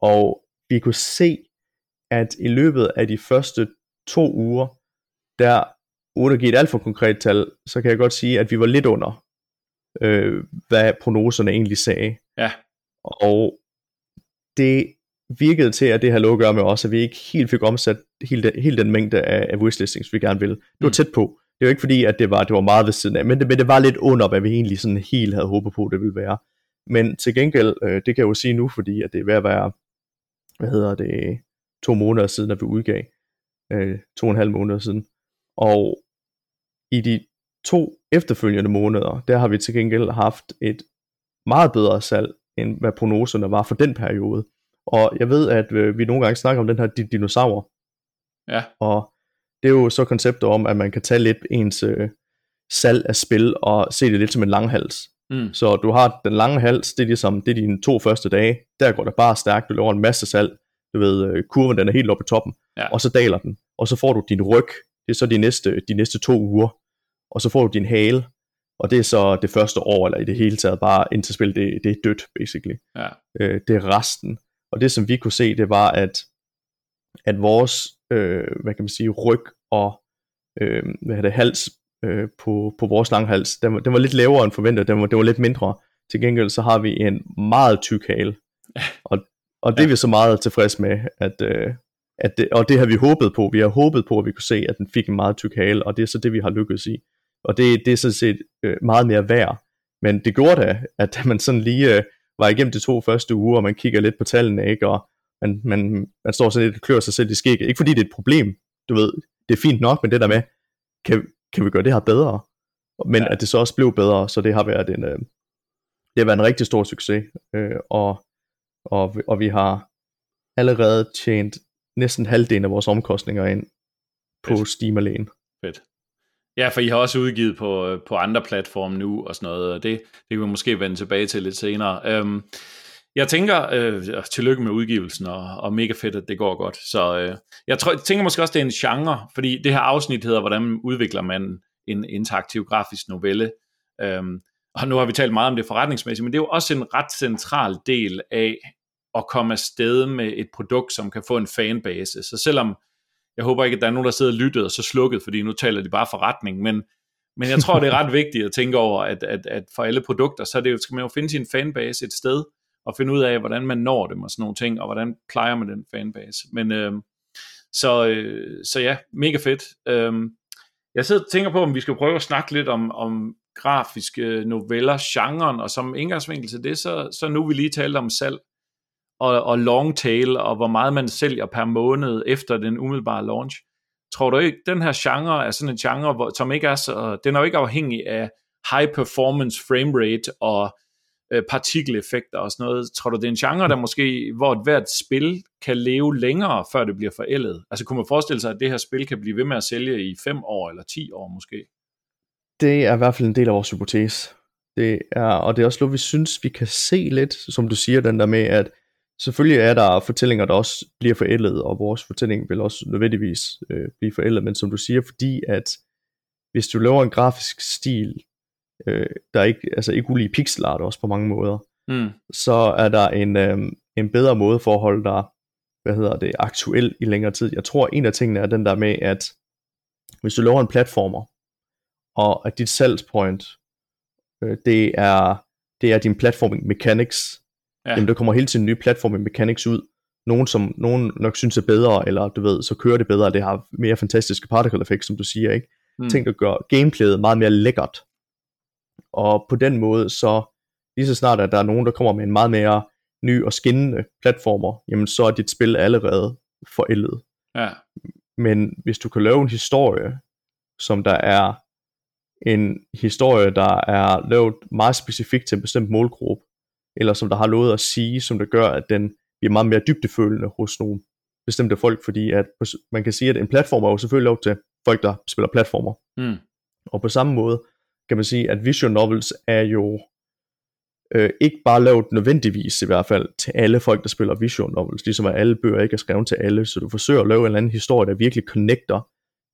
Og vi kunne se, at i løbet af de første to uger, der uden at give et alt for konkret tal, så kan jeg godt sige, at vi var lidt under, øh, hvad prognoserne egentlig sagde. Ja. Og det virkede til, at det her lå at gøre med os, at vi ikke helt fik omsat hele den, hele den mængde af, af wishlistings, vi gerne ville. Det var mm. tæt på. Det var ikke fordi, at det var, det var meget ved siden af, men det, men det var lidt under, hvad vi egentlig sådan helt havde håbet på, det ville være. Men til gengæld, øh, det kan jeg jo sige nu, fordi at det er ved at være hvad hedder det, to måneder siden, at vi udgav, øh, to og en halv måneder siden. Og i de to efterfølgende måneder, der har vi til gengæld haft et meget bedre salg, end hvad prognoserne var for den periode. Og jeg ved, at øh, vi nogle gange snakker om den her dinosaur. Ja. Og det er jo så konceptet om, at man kan tage lidt ens øh, salg af spil og se det lidt som en langhals. Mm. Så du har den lange hals, det er ligesom, det er dine to første dage, der går det bare stærkt, du laver en masse salg, du ved, øh, kurven den er helt oppe i toppen, ja. og så daler den, og så får du din ryg, det er så de næste, de næste to uger, og så får du din hale, og det er så det første år, eller i det hele taget, bare indtil spil, det, det er dødt, basically. Ja. Øh, det er resten. Og det, som vi kunne se, det var, at, at vores, øh, hvad kan man sige, ryg og øh, hvad det, hals øh, på, på vores langhals, den var, den var lidt lavere end forventet, den var, det var lidt mindre. Til gengæld så har vi en meget tyk hale, [laughs] og, og det ja. er vi så meget tilfreds med, at, øh, at det, og det har vi håbet på. Vi har håbet på, at vi kunne se, at den fik en meget tyk hale, og det er så det, vi har lykkedes i. Og det, det er sådan set øh, meget mere værd. Men det gjorde da, at man sådan lige øh, var igennem de to første uger, og man kigger lidt på tallene, ikke? og man, man, man står sådan lidt og klør sig selv i skægget. Ikke fordi det er et problem, du ved, det er fint nok, men det der med, kan, kan vi gøre det her bedre? Men ja. at det så også blev bedre, så det har været en, øh, det har været en rigtig stor succes, øh, og, og, og vi har allerede tjent næsten halvdelen af vores omkostninger ind på. Steam alene. Fedt. Ja, for I har også udgivet på, øh, på andre platforme nu og sådan noget, og det, det kan vi måske vende tilbage til lidt senere. Øhm, jeg tænker, øh, tillykke med udgivelsen, og, og mega fedt, at det går godt. Så øh, jeg, tror, jeg tænker måske også, det er en genre, fordi det her afsnit hedder, hvordan udvikler man en interaktiv grafisk novelle. Øhm, og nu har vi talt meget om det forretningsmæssigt, men det er jo også en ret central del af at komme afsted med et produkt, som kan få en fanbase. Så selvom jeg håber ikke, at der er nogen, der sidder og lytter og så slukket, fordi nu taler de bare forretning, men, men jeg tror, det er ret [laughs] vigtigt at tænke over, at, at, at for alle produkter, så er det jo, skal man jo finde sin fanbase et sted, og finde ud af, hvordan man når dem og sådan nogle ting, og hvordan plejer man den fanbase. Men øh, så, øh, så ja, mega fedt. Øh, jeg sidder og tænker på, om vi skal prøve at snakke lidt om, om grafiske noveller, genren, og som indgangsvinkel til det, så, så nu vi lige talt om salg og, og long tail, og hvor meget man sælger per måned efter den umiddelbare launch. Tror du ikke, den her genre er sådan en genre, hvor, som ikke er så, den er jo ikke afhængig af high performance frame rate og øh, partikeleffekter og sådan noget. Tror du, det er en genre, der måske, hvor et hvert spil kan leve længere, før det bliver forældet? Altså kunne man forestille sig, at det her spil kan blive ved med at sælge i 5 år eller 10 år måske? Det er i hvert fald en del af vores hypotese. Det er, og det er også noget, vi synes, vi kan se lidt, som du siger, den der med, at selvfølgelig er der fortællinger, der også bliver forældet, og vores fortælling vil også nødvendigvis øh, blive forældet, men som du siger, fordi at hvis du laver en grafisk stil, øh, der er ikke, altså ikke ulige pixel art også på mange måder, mm. så er der en, øh, en bedre måde for at holde dig, hvad hedder det, aktuel i længere tid. Jeg tror, en af tingene er den der med, at hvis du laver en platformer, og at dit salgspoint, øh, det er, det er din platforming mechanics, ja. jamen der kommer hele tiden nye platforming mechanics ud, nogen som nogen nok synes er bedre, eller du ved, så kører det bedre, det har mere fantastiske particle effects, som du siger, ikke? Mm. Ting, der gør gameplayet meget mere lækkert. Og på den måde, så lige så snart, at der er nogen, der kommer med en meget mere ny og skinnende platformer, jamen så er dit spil allerede forældet. Ja. Men hvis du kan lave en historie, som der er en historie, der er lavet meget specifikt til en bestemt målgruppe, eller som der har noget at sige, som der gør, at den bliver meget mere dybdefølende hos nogle bestemte folk, fordi at man kan sige, at en platform er jo selvfølgelig lavet til folk, der spiller platformer. Mm. Og på samme måde kan man sige, at visual novels er jo øh, ikke bare lavet nødvendigvis i hvert fald til alle folk, der spiller visual novels, ligesom at alle bøger ikke er skrevet til alle, så du forsøger at lave en eller anden historie, der virkelig connecter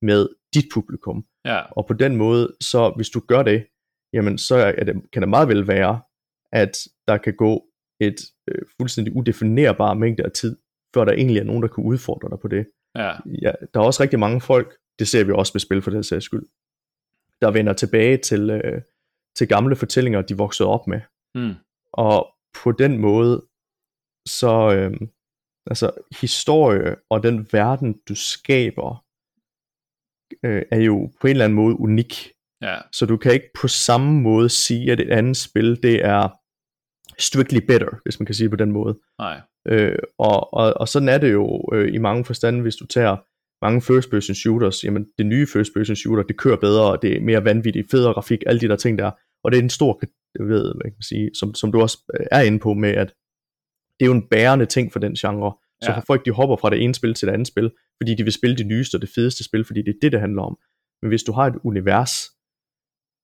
med dit publikum. Ja. Og på den måde, så hvis du gør det, jamen så er det, kan det meget vel være, at der kan gå et øh, fuldstændig udefinerbar mængde af tid, før der egentlig er nogen, der kan udfordre dig på det. Ja. Ja, der er også rigtig mange folk, det ser vi også med spil for den sags skyld, der vender tilbage til, øh, til gamle fortællinger, de voksede op med. Mm. Og på den måde, så øh, altså historie og den verden, du skaber, øh, er jo på en eller anden måde unik. Ja. Så du kan ikke på samme måde sige, at et andet spil, det er strictly better, hvis man kan sige på den måde. Nej. Øh, og, og, og sådan er det jo øh, i mange forstande, hvis du tager mange first person shooters, jamen det nye first person shooter, det kører bedre, og det er mere vanvittigt, federe grafik, alle de der ting der, og det er en stor, jeg ved, hvad kan man sige, som, som du også øh, er inde på med, at det er jo en bærende ting for den genre, så ja. folk de hopper fra det ene spil til det andet spil, fordi de vil spille det nyeste og det fedeste spil, fordi det er det, det handler om. Men hvis du har et univers,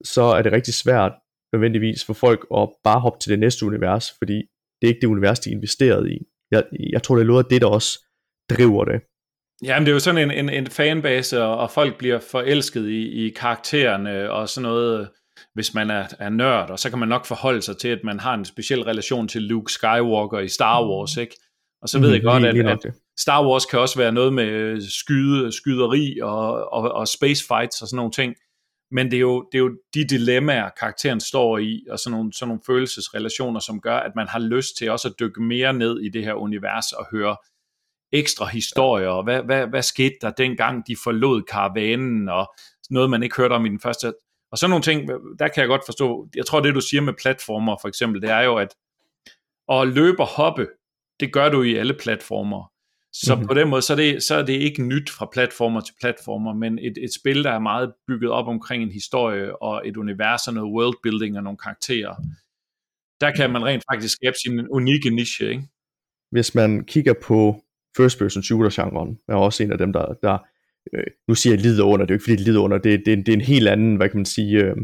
så er det rigtig svært nødvendigvis for folk at bare hoppe til det næste univers, fordi det er ikke det univers, de er investeret i. Jeg, jeg tror, det er noget af det, der også driver det. Jamen, det er jo sådan en, en, en fanbase, og, og folk bliver forelsket i, i karaktererne og sådan noget, hvis man er, er nørd, og så kan man nok forholde sig til, at man har en speciel relation til Luke Skywalker i Star Wars, ikke? Og så ved mm, jeg godt, at, at Star Wars kan også være noget med skyde, skyderi og, og, og space fights og sådan nogle ting. Men det er, jo, det er jo de dilemmaer, karakteren står i, og sådan nogle, sådan nogle følelsesrelationer, som gør, at man har lyst til også at dykke mere ned i det her univers og høre ekstra historier, og hvad, hvad, hvad skete der dengang de forlod karavanen, og noget man ikke hørte om i den første. Og sådan nogle ting, der kan jeg godt forstå, jeg tror det du siger med platformer for eksempel, det er jo, at at løbe og hoppe, det gør du i alle platformer. Så mm-hmm. på den måde, så er, det, så er det ikke nyt fra platformer til platformer, men et, et spil, der er meget bygget op omkring en historie og et univers og noget worldbuilding og nogle karakterer. Der kan man rent faktisk skabe sin unikke niche, ikke? Hvis man kigger på first person shooter genren, er også en af dem, der, der øh, nu siger jeg lider under, det er jo ikke fordi det lider under, det, det, det er en helt anden, hvad kan man sige, øh,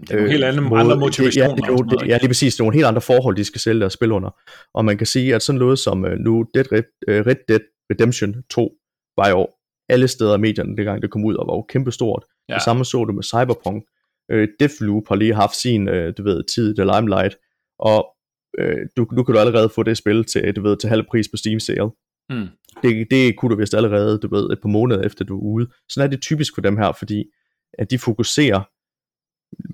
det er øh, helt andre, måde, andre motivationer. Ja, det, det, det, ja, lige præcis. Det er nogle helt andre forhold, de skal sælge deres spil under. Og man kan sige, at sådan noget som uh, nu Dead Red, uh, Red Dead Redemption 2 var jo alle steder i medierne, dengang det kom ud, og var jo kæmpestort. Ja. Det samme så du med Cyberpunk. Uh, Deathloop har lige haft sin, uh, du ved, tid, The Limelight, og uh, du, nu kan du allerede få det spil til, du ved, til halv pris på Steam sale. Mm. det, det kunne du vist allerede, du ved, et par måneder efter du er ude. Sådan er det typisk for dem her, fordi at de fokuserer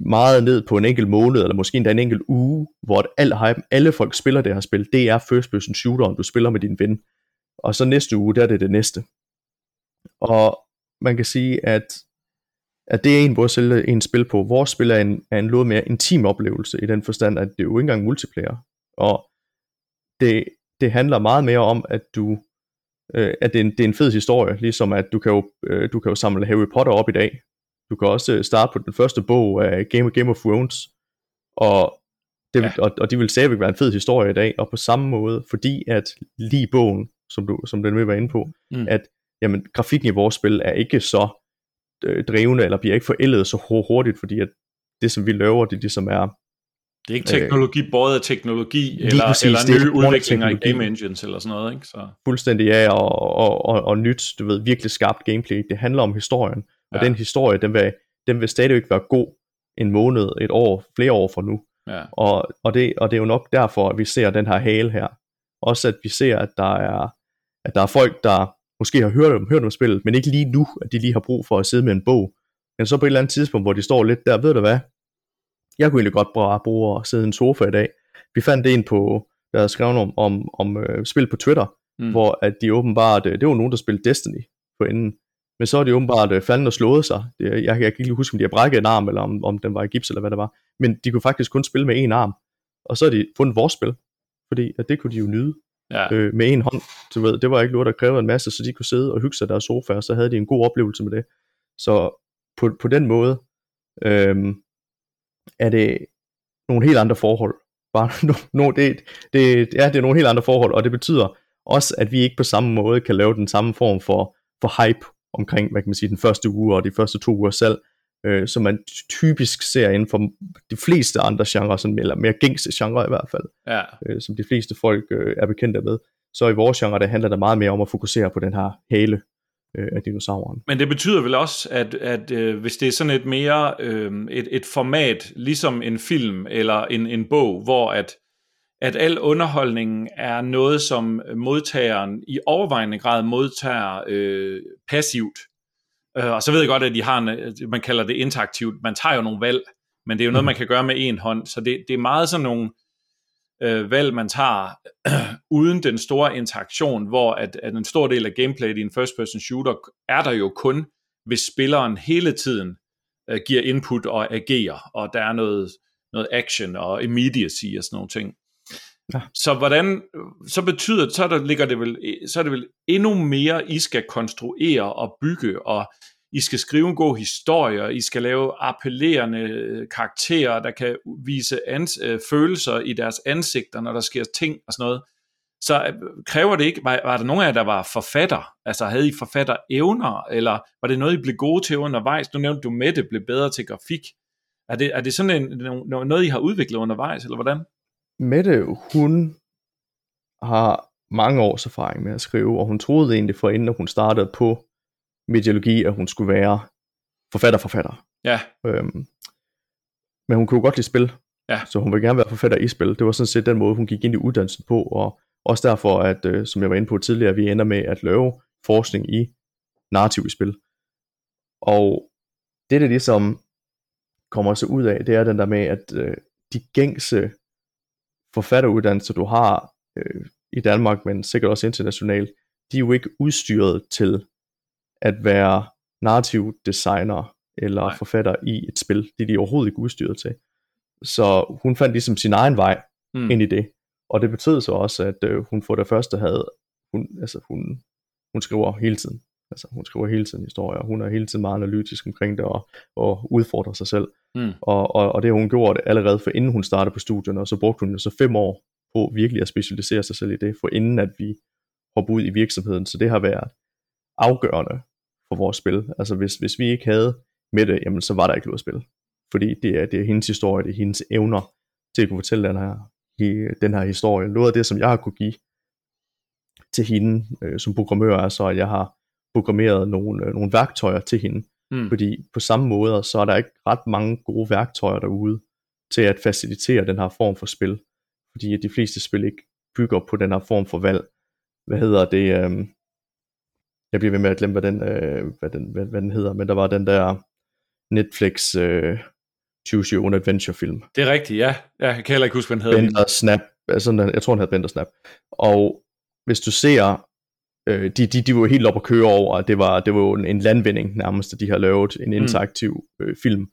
meget ned på en enkelt måned, eller måske endda en enkelt uge, hvor al hype, alle folk spiller det her spil, det er first person shooteren, du spiller med din ven. Og så næste uge, der er det det næste. Og man kan sige, at, at det er en måde at sælge en spil på. Vores spil er en, er en noget mere intim oplevelse, i den forstand, at det er jo ikke engang multiplayer. Og det, det handler meget mere om, at du øh, at det er, en, det er en fed historie, ligesom at du kan, jo, øh, du kan jo samle Harry Potter op i dag. Du kan også øh, starte på den første bog af Game, Game of Thrones, og, det, ja. og, og de vil stadigvæk være en fed historie i dag, og på samme måde, fordi at lige bogen, som, du, som den vil være inde på, mm. at jamen, grafikken i vores spil er ikke så øh, drivende, eller bliver ikke forældet så hurtigt, fordi at det, som vi laver, det er det, som er det er ikke teknologi, øh, både af teknologi, eller, præcis, eller nye udviklinger i game engines, eller sådan noget, ikke? Så. Fuldstændig ja, og, og, og, og nyt, du ved, virkelig skarpt gameplay. Det handler om historien, og ja. den historie, den vil, den vil stadigvæk være god en måned, et år, flere år fra nu. Ja. Og, og, det, og det er jo nok derfor, at vi ser den her hale her. Også at vi ser, at der er, at der er folk, der måske har hørt om, hørt om spillet, men ikke lige nu, at de lige har brug for at sidde med en bog. Men så på et eller andet tidspunkt, hvor de står lidt der, ved du hvad, jeg kunne egentlig godt bare bruge at sidde i en sofa i dag. Vi fandt en på, der havde skrevet om, om, om øh, spil på Twitter, mm. hvor at de åbenbart, det var nogen, der spillede Destiny på enden. Men så er de åbenbart øh, faldet og slået sig. Det, jeg, jeg kan ikke lige huske, om de har brækket en arm, eller om, om den var i gips, eller hvad det var. Men de kunne faktisk kun spille med en arm. Og så har de fundet vores spil. Fordi at det kunne de jo nyde ja. øh, med en hånd. Du ved, det var ikke noget, der krævede en masse, så de kunne sidde og hygge sig der sofa, og så havde de en god oplevelse med det. Så på, på den måde, øh, er det nogle helt andre forhold. Bare [laughs] no, no, det, det, ja, det er nogle helt andre forhold, og det betyder også, at vi ikke på samme måde kan lave den samme form for, for hype omkring, hvad kan man sige, den første uge og de første to uger selv, øh, som man typisk ser inden for de fleste andre genrer, sådan, eller mere gængse genre i hvert fald, ja. øh, som de fleste folk øh, er bekendte med. Så i vores genre, det handler det meget mere om at fokusere på den her hale, øh, af dinosauren. Men det betyder vel også, at, at øh, hvis det er sådan et mere øh, et, et format, ligesom en film eller en, en bog, hvor at, at al underholdningen er noget, som modtageren i overvejende grad modtager øh, passivt. Øh, og så ved jeg godt, at de har en, man kalder det interaktivt. Man tager jo nogle valg, men det er jo noget, mm. man kan gøre med en hånd. Så det, det er meget sådan nogle øh, valg, man tager [clears throat] uden den store interaktion, hvor at, at en stor del af gameplayet i en first-person shooter er der jo kun, hvis spilleren hele tiden øh, giver input og agerer, og der er noget, noget action og immediacy og sådan nogle ting. Ja. Så hvordan, så betyder, så der ligger det vel, så er det vel endnu mere, I skal konstruere og bygge og i skal skrive en god historie, og I skal lave appellerende øh, karakterer, der kan vise ans- øh, følelser i deres ansigter, når der sker ting og sådan noget. Så øh, kræver det ikke, var, var der nogen af jer, der var forfatter? Altså havde I forfatter evner, eller var det noget, I blev gode til undervejs? Nu nævnte du, Mette blev bedre til grafik. Er det, er det sådan en, noget, I har udviklet undervejs, eller hvordan? Mette, hun har mange års erfaring med at skrive, og hun troede egentlig for inden, at hun startede på mediologi, at hun skulle være forfatter-forfatter. Ja. Øhm, men hun kunne godt lide spil, ja. så hun vil gerne være forfatter i spil. Det var sådan set den måde, hun gik ind i uddannelsen på, og også derfor, at, øh, som jeg var inde på tidligere, vi ender med at lave forskning i narrativ i spil. Og det, der ligesom kommer så ud af, det er den der med, at øh, de gængse forfatteruddannelser, du har øh, i Danmark, men sikkert også internationalt, de er jo ikke udstyret til at være narrativ designer eller Nej. forfatter i et spil. Det er de overhovedet ikke udstyret til. Så hun fandt ligesom sin egen vej mm. ind i det. Og det betød så også, at øh, hun for det første havde, hun, altså hun, hun skriver hele tiden. Altså hun skriver hele tiden historier, hun er hele tiden meget analytisk omkring det og, og udfordrer sig selv. Mm. Og, og, og det hun gjorde det allerede for inden hun startede på studierne, og så brugte hun jo så fem år på virkelig at specialisere sig selv i det, for inden at vi hoppede ud i virksomheden. Så det har været afgørende for vores spil. Altså hvis, hvis vi ikke havde med det, jamen så var der ikke noget at spille. Fordi det er, det er hendes historie, det er hendes evner til at kunne fortælle den her, den her historie. Noget af det, som jeg har kunne give til hende øh, som programmør, er så, at jeg har programmeret nogle, øh, nogle værktøjer til hende. Mm. Fordi på samme måde, så er der ikke ret mange gode værktøjer derude til at facilitere den her form for spil. Fordi de fleste spil ikke bygger på den her form for valg. Hvad hedder det? Øh, jeg bliver ved med at glemme, hvad den, øh, hvad den, hvad, hvad den hedder, men der var den der Netflix øh, Choose Your Own Adventure film. Det er rigtigt, ja. Jeg kan heller ikke huske, hvad den hedder. Bender Snap, altså, jeg tror, den hedder Bender Snap. Og hvis du ser, øh, de, de, de var helt op at køre over, at det var, det var en, en landvinding nærmest, at de har lavet en mm. interaktiv øh, film.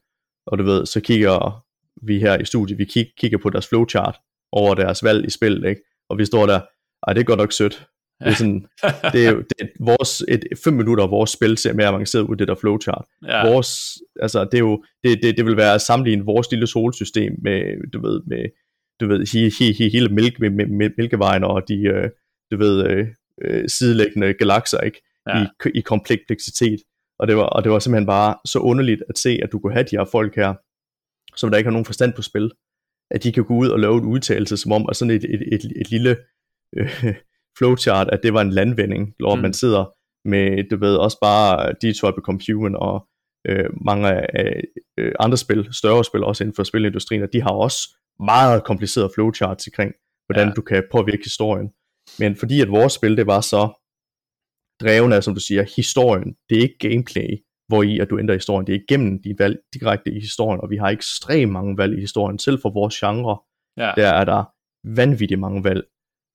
Og du ved, så kigger vi her i studiet, vi kig, kigger på deres flowchart over deres valg i spillet, ikke? og vi står der, ej, det er godt nok sødt. Det er, sådan, det er det er vores, et, fem minutter af vores spil ser mere avanceret ud, det der flowchart. Ja. Vores, altså, det, er jo, det, det, det vil være at sammenligne vores lille solsystem med, du ved, med, du ved, he, he, he, hele mælke, med, med, med mælkevejen og de, øh, du ved, øh, øh, sidelæggende galakser, ikke? Ja. I, i kompleksitet. Og det, var, og det var simpelthen bare så underligt at se, at du kunne have de her folk her, som der ikke har nogen forstand på spil, at de kan gå ud og lave en udtalelse, som om, at sådan et, et, et, et lille øh, [laughs] flowchart, at det var en landvinding, hvor mm. man sidder med, du ved, også bare Detroit Become Human og øh, mange af øh, andre spil, større spil også inden for spilindustrien, og de har også meget komplicerede flowcharts omkring, hvordan ja. du kan påvirke historien. Men fordi at vores spil, det var så dreven af, som du siger, historien, det er ikke gameplay, hvor i at du ændrer historien, det er igennem de valg direkte i historien, og vi har ekstremt mange valg i historien, selv for vores genre, ja. der er der vanvittigt mange valg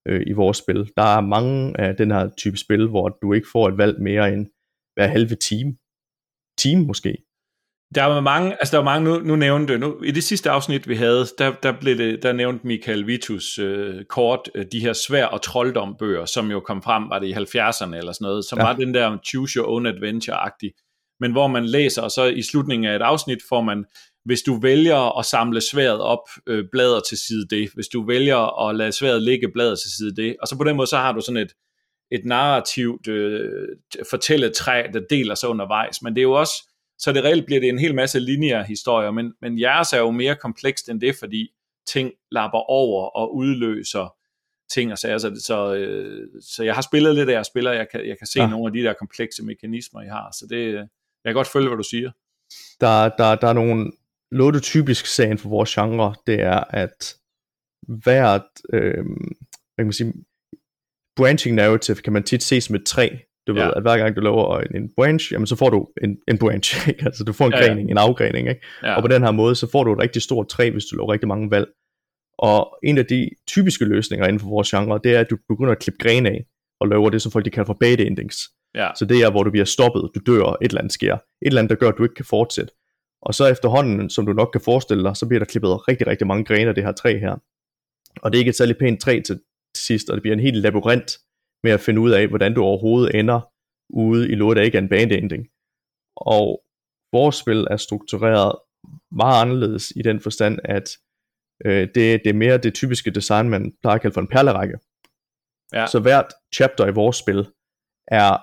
øh, i vores spil. Der er mange af den her type spil, hvor du ikke får et valg mere end hver halve time. Time måske. Der var mange, altså der var mange, nu, nu nævnte, nu, i det sidste afsnit vi havde, der, der, blev det, der nævnte Michael Vitus øh, kort øh, de her svær og trolddombøger, som jo kom frem, var det i 70'erne eller sådan noget, som ja. var den der Choose Your Own Adventure-agtig, men hvor man læser, og så i slutningen af et afsnit får man, hvis du vælger at samle sværet op, øh, blader til side det, hvis du vælger at lade sværet ligge, blader til side det, og så på den måde, så har du sådan et, et narrativt øh, fortælletræ, der deler sig undervejs, men det er jo også, så det reelt bliver det en hel masse lineære historier, men, men jeres er jo mere komplekst end det, fordi ting lapper over og udløser ting og sager, så, så, øh, så jeg har spillet lidt af jeres spiller, jeg kan, jeg kan se ja. nogle af de der komplekse mekanismer, I har, så det, jeg kan godt følge, hvad du siger. Der, der, der er nogle typisk sagen for vores genre, det er, at hvert, øh, hvad kan man sige, branching narrative kan man tit se som et træ, du ja. ved, at hver gang du laver en, en branch, jamen så får du en, en branch, [laughs] ikke? altså du får en ja, grening, ja. en afgrening, ikke? Ja. og på den her måde, så får du et rigtig stort træ, hvis du laver rigtig mange valg. Og en af de typiske løsninger inden for vores genre, det er, at du begynder at klippe grene af, og laver det, som folk de kalder for bad endings. Ja. Så det er, hvor du bliver stoppet, du dør, et eller andet sker. Et eller andet, der gør, at du ikke kan fortsætte. Og så efterhånden, som du nok kan forestille dig, så bliver der klippet rigtig, rigtig mange grene af det her træ her. Og det er ikke et særligt pænt træ til sidst, og det bliver en helt labyrint med at finde ud af, hvordan du overhovedet ender ude i noget, der ikke er en bandending. Og vores spil er struktureret meget anderledes i den forstand, at øh, det, det er mere det typiske design, man plejer at kalde for en perlerække. Ja. Så hvert chapter i vores spil er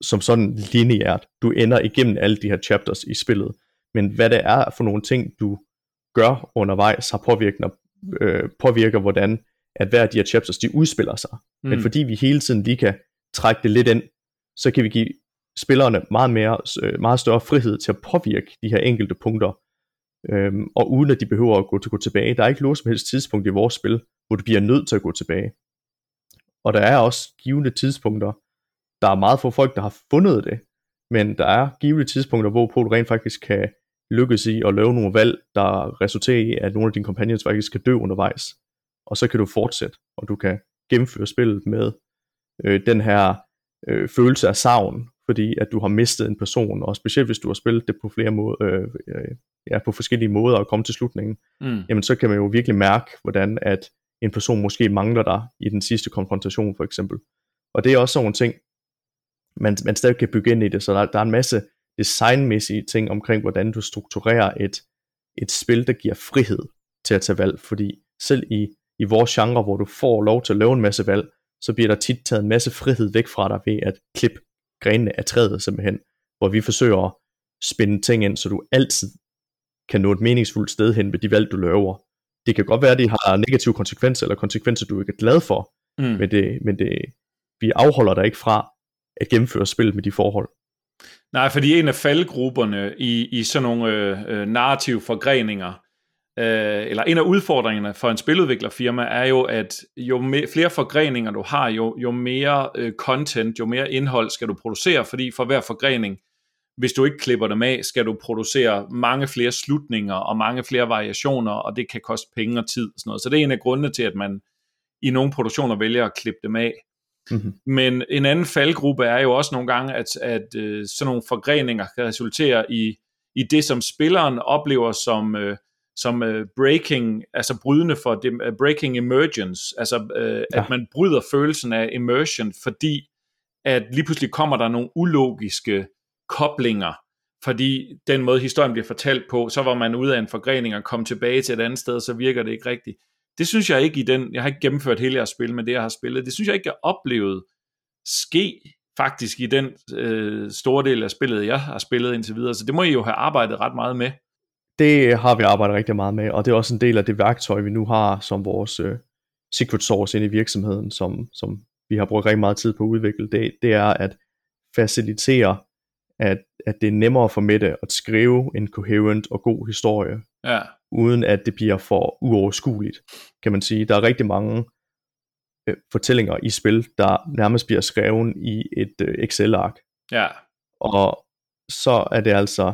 som sådan lineært. Du ender igennem alle de her chapters i spillet. Men hvad det er for nogle ting, du gør undervejs, har påvirker, øh, påvirker hvordan at hver af de her chapters, de udspiller sig. Mm. Men fordi vi hele tiden lige kan trække det lidt ind, så kan vi give spillerne meget, mere, øh, meget større frihed til at påvirke de her enkelte punkter, øhm, og uden at de behøver at gå, til, gå tilbage. Der er ikke noget som helst tidspunkt i vores spil, hvor du bliver nødt til at gå tilbage. Og der er også givende tidspunkter, der er meget få folk, der har fundet det, men der er givende tidspunkter, hvor du rent faktisk kan lykkes i at lave nogle valg, der resulterer i, at nogle af dine companions faktisk skal dø undervejs. Og så kan du fortsætte, og du kan gennemføre spillet med øh, den her øh, følelse af savn, fordi at du har mistet en person, og specielt hvis du har spillet det på flere måder, øh, øh, ja, på forskellige måder og komme til slutningen, mm. jamen så kan man jo virkelig mærke, hvordan at en person måske mangler dig i den sidste konfrontation for eksempel. Og det er også sådan nogle ting, man, man stadig kan bygge ind i det, så der, der er en masse designmæssige ting omkring, hvordan du strukturerer et, et spil, der giver frihed til at tage valg, fordi selv i, i vores genre, hvor du får lov til at lave en masse valg, så bliver der tit taget en masse frihed væk fra dig ved at klippe grenene af træet simpelthen, hvor vi forsøger at spænde ting ind, så du altid kan nå et meningsfuldt sted hen med de valg, du laver. Det kan godt være, at de har negative konsekvenser, eller konsekvenser, du ikke er glad for, mm. men, det, men det, vi afholder dig ikke fra at gennemføre spil med de forhold. Nej, fordi en af faldgrupperne i, i sådan nogle øh, øh, narrative forgreninger, øh, eller en af udfordringerne for en spiludviklerfirma er jo, at jo me, flere forgreninger du har, jo, jo mere øh, content, jo mere indhold skal du producere, fordi for hver forgrening, hvis du ikke klipper dem af, skal du producere mange flere slutninger og mange flere variationer, og det kan koste penge og tid. Og sådan noget. Så det er en af grundene til, at man i nogle produktioner vælger at klippe dem af. Mm-hmm. Men en anden faldgruppe er jo også nogle gange, at, at øh, sådan nogle forgreninger kan resultere i, i det, som spilleren oplever som, øh, som øh, breaking, altså brydende for det, uh, breaking emergence, altså øh, ja. at man bryder følelsen af immersion, fordi at lige pludselig kommer der nogle ulogiske koblinger, fordi den måde historien bliver fortalt på, så var man ude af en forgrening og kom tilbage til et andet sted, så virker det ikke rigtigt. Det synes jeg ikke i den, jeg har ikke gennemført hele jeres spil med det, jeg har spillet, det synes jeg ikke, jeg oplevet ske faktisk i den øh, store del af spillet, jeg har spillet indtil videre, så det må I jo have arbejdet ret meget med. Det har vi arbejdet rigtig meget med, og det er også en del af det værktøj, vi nu har som vores øh, secret source ind i virksomheden, som, som vi har brugt rigtig meget tid på at udvikle. Det, det er at facilitere, at, at det er nemmere for Mette at skrive en coherent og god historie, ja. uden at det bliver for uoverskueligt, kan man sige. Der er rigtig mange øh, fortællinger i spil, der nærmest bliver skrevet i et øh, Excel-ark. Ja. Og så er det altså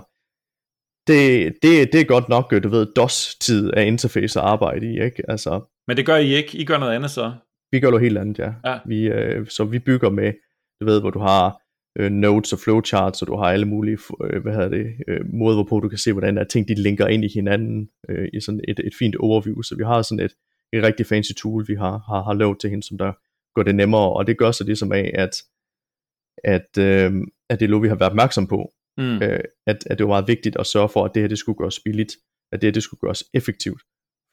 det, det, det er godt nok, du ved, DOS-tid af interface at arbejde i, ikke? Altså, Men det gør I ikke? I gør noget andet så? Vi gør noget helt andet, ja. ja. Vi, øh, så vi bygger med, du ved, hvor du har øh, nodes og flowcharts, og du har alle mulige, øh, hvad hedder det, øh, måder, hvorpå du kan se, hvordan der ting, de linker ind i hinanden øh, i sådan et, et fint overview. Så vi har sådan et, et rigtig fancy tool, vi har, har, har lavet til hende, som der gør det nemmere, og det gør så det som af, at, at, øh, at det er noget, vi har været opmærksom på, mm. øh, at, at det var meget vigtigt at sørge for, at det her det skulle gøres billigt, at det her det skulle gøres effektivt.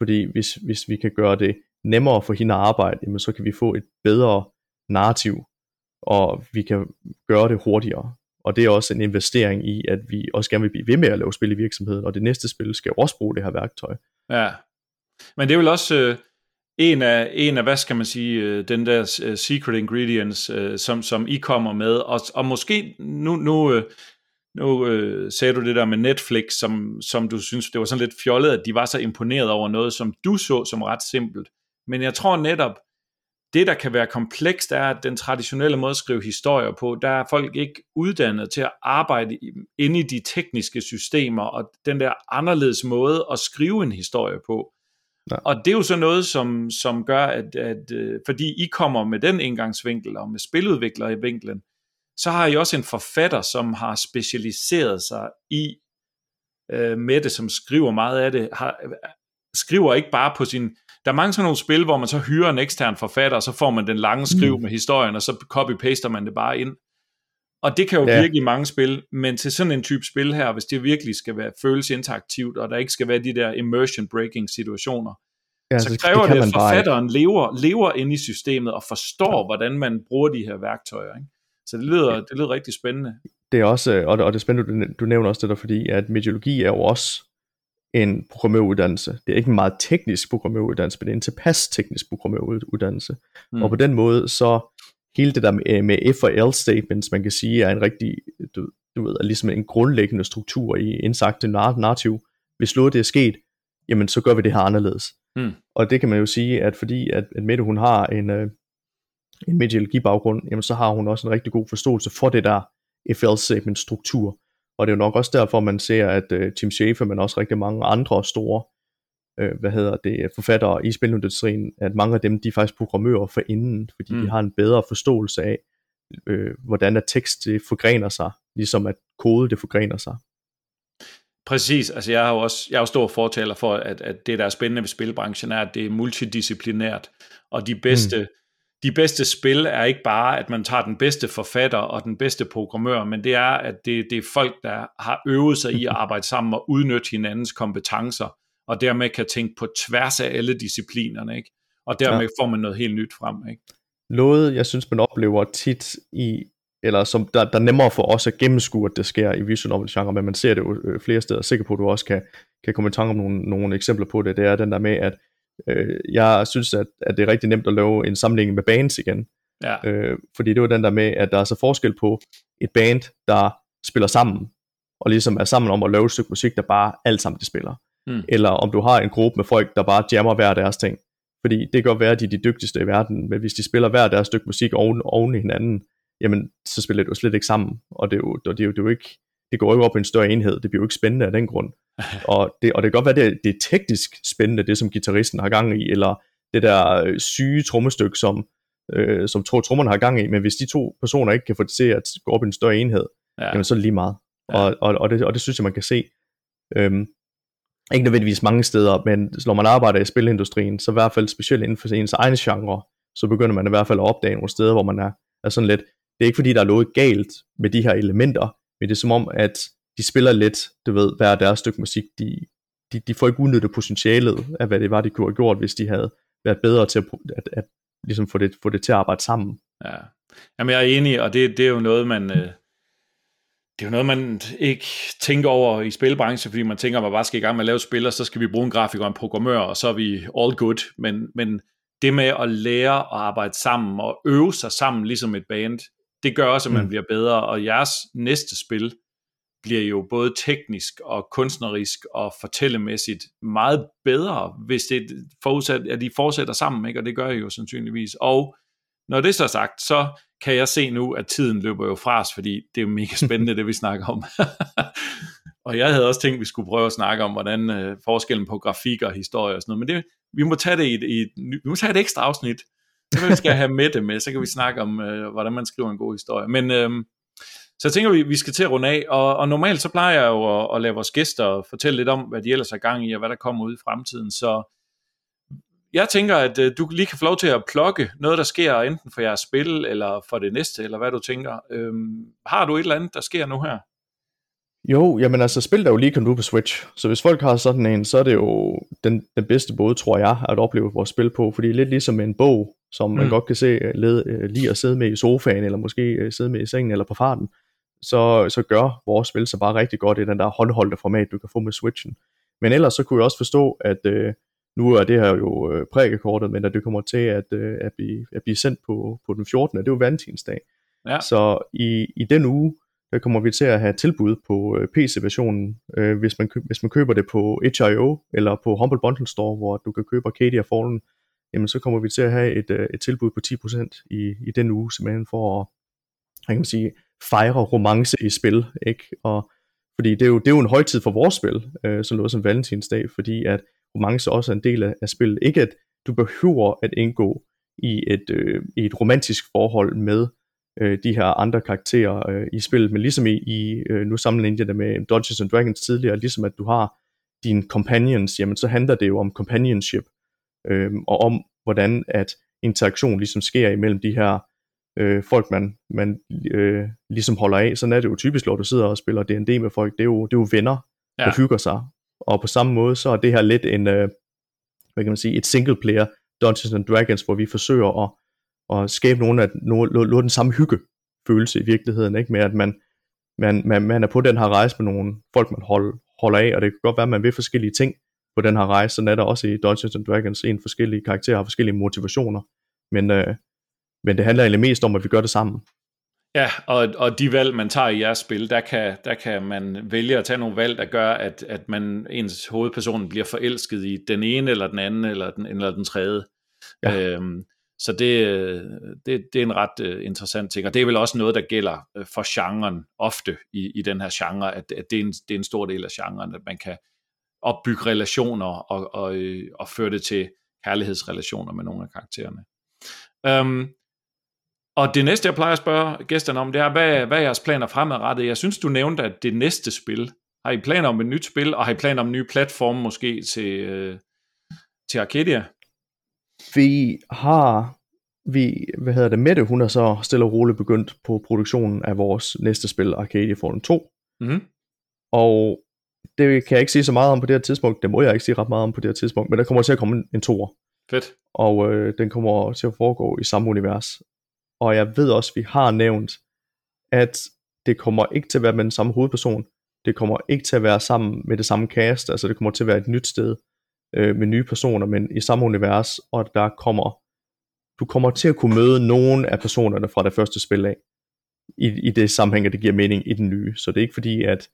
Fordi hvis, hvis vi kan gøre det nemmere for hende at arbejde, jamen så kan vi få et bedre narrativ, og vi kan gøre det hurtigere. Og det er også en investering i, at vi også gerne vil blive ved med at lave spil i virksomheden, og det næste spil skal også bruge det her værktøj. Ja, men det er vel også øh, en, af, en af, hvad skal man sige, øh, den der øh, secret ingredients, øh, som, som I kommer med, og, og måske nu, nu øh, nu øh, sagde du det der med Netflix, som, som du synes, det var sådan lidt fjollet, at de var så imponeret over noget, som du så som ret simpelt. Men jeg tror netop, det der kan være komplekst, er, at den traditionelle måde at skrive historier på, der er folk ikke uddannet til at arbejde inde i de tekniske systemer, og den der anderledes måde at skrive en historie på. Ja. Og det er jo så noget, som, som gør, at, at øh, fordi I kommer med den indgangsvinkel, og med spiludviklere i vinklen, så har I også en forfatter, som har specialiseret sig i øh, med det, som skriver meget af det, har, skriver ikke bare på sin... Der er mange sådan nogle spil, hvor man så hyrer en ekstern forfatter, og så får man den lange skriv mm. med historien, og så copy-paster man det bare ind. Og det kan jo ja. virke i mange spil, men til sådan en type spil her, hvis det virkelig skal være føles interaktivt, og der ikke skal være de der immersion breaking situationer, ja, så, så kræver det, det at forfatteren lever, lever inde i systemet og forstår, ja. hvordan man bruger de her værktøjer. Ikke? Så det lyder, det lyder rigtig spændende. Det er også, og det, og det er spændende, du, du nævner også det der, fordi at mediologi er jo også en programmeruddannelse. Det er ikke en meget teknisk programmeruddannelse, men det er en tilpas teknisk programmeruddannelse. Mm. Og på den måde, så hele det der med, med if og else statements, man kan sige, er en rigtig, du, du ved, er ligesom en grundlæggende struktur i indsagte narrativ. Hvis noget det er sket, jamen så gør vi det her anderledes. Mm. Og det kan man jo sige, at fordi at, at Mette hun har en, øh, en mediologi-baggrund, jamen så har hun også en rigtig god forståelse for det der FL-segment struktur. Og det er jo nok også derfor, man ser, at uh, Tim Schafer, men også rigtig mange andre store uh, hvad hedder det, forfattere i spilindustrien, at mange af dem, de er faktisk programmører for inden, fordi mm. de har en bedre forståelse af, uh, hvordan at tekst det forgrener sig, ligesom at kode det forgrener sig. Præcis, altså jeg har jo også jeg er jo stor fortaler for, at, at det der er spændende ved spilbranchen er, at det er multidisciplinært, og de bedste mm de bedste spil er ikke bare, at man tager den bedste forfatter og den bedste programmør, men det er, at det, det er folk, der har øvet sig i at arbejde sammen og udnytte hinandens kompetencer, og dermed kan tænke på tværs af alle disciplinerne, ikke? Og dermed ja. får man noget helt nyt frem, ikke? Noget, jeg synes, man oplever tit i, eller som der, der er nemmere for os at gennemskue, at det sker i visual novel genre, men man ser det jo øh, flere steder, er sikker på, at du også kan, kan komme i tanke om nogle, nogle eksempler på det, det er den der med, at Øh, jeg synes, at, at det er rigtig nemt at lave en sammenligning med bands igen. Ja. Øh, fordi det var den der med, at der er så forskel på et band, der spiller sammen, og ligesom er sammen om at lave et stykke musik, der bare alt sammen de spiller. mm. eller om du har en gruppe med folk, der bare jammer hver deres ting. Fordi det kan godt være, at de er de dygtigste i verden, men hvis de spiller hver deres stykke musik oven, oven i hinanden, jamen så spiller det jo slet ikke sammen, og det er jo, det er jo, det er jo ikke, det går jo op i en større enhed, det bliver jo ikke spændende af den grund. [laughs] og, det, og det kan godt være, det det er teknisk spændende, det som gitarristen har gang i, eller det der øh, syge trommestykke, som, øh, som to trommerne har gang i, men hvis de to personer ikke kan få det til at gå op i en større enhed, ja. jamen så er det lige meget. Ja. Og, og, og, det, og det synes jeg, man kan se. Øhm, ikke nødvendigvis mange steder, men når man arbejder i spilindustrien, så i hvert fald specielt inden for ens egen genre, så begynder man i hvert fald at opdage nogle steder, hvor man er, er sådan lidt, det er ikke fordi, der er noget galt med de her elementer, men det er som om, at de spiller lidt, du ved, hver deres stykke musik, de, de, de får ikke udnyttet potentialet af, hvad det var, de kunne have gjort, hvis de havde været bedre til at, at, at ligesom få, det, få det til at arbejde sammen. Ja, Jamen, jeg er enig, og det, det er jo noget, man... Øh det er jo noget, man ikke tænker over i spilbranchen, fordi man tænker, at man bare skal i gang med at lave spil, og så skal vi bruge en grafiker og en programmør, og så er vi all good. Men, men det med at lære at arbejde sammen og øve sig sammen, ligesom et band, det gør også, at man mm. bliver bedre, og jeres næste spil bliver jo både teknisk og kunstnerisk og fortællemæssigt meget bedre, hvis det forudsat, at de fortsætter sammen, ikke? og det gør I jo sandsynligvis. Og når det så er sagt, så kan jeg se nu, at tiden løber jo fra os, fordi det er jo mega spændende, [laughs] det vi snakker om. [laughs] og jeg havde også tænkt, at vi skulle prøve at snakke om, hvordan øh, forskellen på grafik og historie og sådan noget, men det, vi må tage det i et, i et, vi må tage et ekstra afsnit, så vi skal have med det med, så kan vi snakke om, øh, hvordan man skriver en god historie. Men øh, så jeg tænker, vi, vi skal til at runde af, og, og normalt så plejer jeg jo at, at lade vores gæster fortælle lidt om, hvad de ellers er gang i, og hvad der kommer ud i fremtiden, så jeg tænker, at øh, du lige kan få lov til at plukke noget, der sker enten for jeres spil, eller for det næste, eller hvad du tænker. Øhm, har du et eller andet, der sker nu her? Jo, jamen altså, spil der jo lige kommet ud på Switch, så hvis folk har sådan en, så er det jo den, den bedste måde, tror jeg, at opleve vores spil på, fordi det lidt ligesom en bog, som mm. man godt kan se øh, led, øh, lige at sidde med i sofaen, eller måske øh, sidde med i sengen, eller på farten, så, så gør vores spil så bare rigtig godt i den der håndholdte format, du kan få med Switchen. Men ellers så kunne jeg også forstå, at øh, nu er det her jo øh, prægekortet, men at det kommer til at, øh, at, blive, at blive sendt på, på den 14. Det er jo valentinsdag. Ja. Så i, i den uge, Øh, kommer vi til at have tilbud på øh, PC-versionen, øh, hvis, man, hvis man køber det på HIO eller på Humble Bundle Store, hvor du kan købe Arcadia Fallen, jamen så kommer vi til at have et, øh, et tilbud på 10% i, i den uge, simpelthen for at jeg kan sige, fejre romance i spil, ikke? Og, fordi det er, jo, det er jo en højtid for vores spil, øh, sådan noget som Valentinsdag, fordi at romance også er en del af, af spillet. Ikke at du behøver at indgå i et, øh, i et romantisk forhold med øh, de her andre karakterer øh, i spillet, men ligesom i, i øh, nu sammenligner det med Dungeons and Dragons tidligere, ligesom at du har dine companions, jamen så handler det jo om companionship, øh, og om hvordan at interaktion ligesom sker imellem de her øh, folk, man, man øh, ligesom holder af. Sådan er det jo typisk, når du sidder og spiller D&D med folk, det er jo, det er jo venner, ja. der hygger sig, og på samme måde, så er det her lidt en, øh, hvad kan man sige, et single player Dungeons and Dragons, hvor vi forsøger at, at skabe nogle af, nogle, den samme hygge følelse i virkeligheden, ikke? med at man, man, man, man er på den her rejse med nogle folk, man hold, holder af, og det kan godt være, at man vil forskellige ting på den her rejse, sådan er der også i Dungeons and Dragons, en forskellige karakterer har forskellige motivationer, men, øh, men det handler egentlig mest om, at vi gør det sammen. Ja, og, og de valg, man tager i jeres spil, der kan, der kan man vælge at tage nogle valg, der gør, at, at man, ens hovedperson bliver forelsket i den ene, eller den anden, eller den, eller den tredje. Ja. Øhm, så det, det, det er en ret uh, interessant ting, og det er vel også noget, der gælder øh, for genren ofte i, i den her genre, at, at det, er en, det er en stor del af genren, at man kan opbygge relationer og, og, øh, og føre det til kærlighedsrelationer med nogle af karaktererne. Um, og det næste, jeg plejer at spørge gæsterne om, det er, hvad, hvad er jeres planer fremadrettet? Jeg synes, du nævnte, at det næste spil, har I planer om et nyt spil, og har I planer om en ny platform måske til, øh, til Arcadia? Vi har, vi, hvad hedder det, Mette, hun er så stille og roligt begyndt på produktionen af vores næste spil, Arcadia Fallen 2. Mm-hmm. Og det kan jeg ikke sige så meget om på det her tidspunkt, det må jeg ikke sige ret meget om på det her tidspunkt, men der kommer til at komme en, en toer. Fedt. Og øh, den kommer til at foregå i samme univers og jeg ved også, at vi har nævnt, at det kommer ikke til at være med den samme hovedperson, det kommer ikke til at være sammen med det samme cast, altså det kommer til at være et nyt sted øh, med nye personer, men i samme univers, og der kommer, du kommer til at kunne møde nogle af personerne fra det første spil af, i, i det sammenhæng, at det giver mening i den nye, så det er ikke fordi, at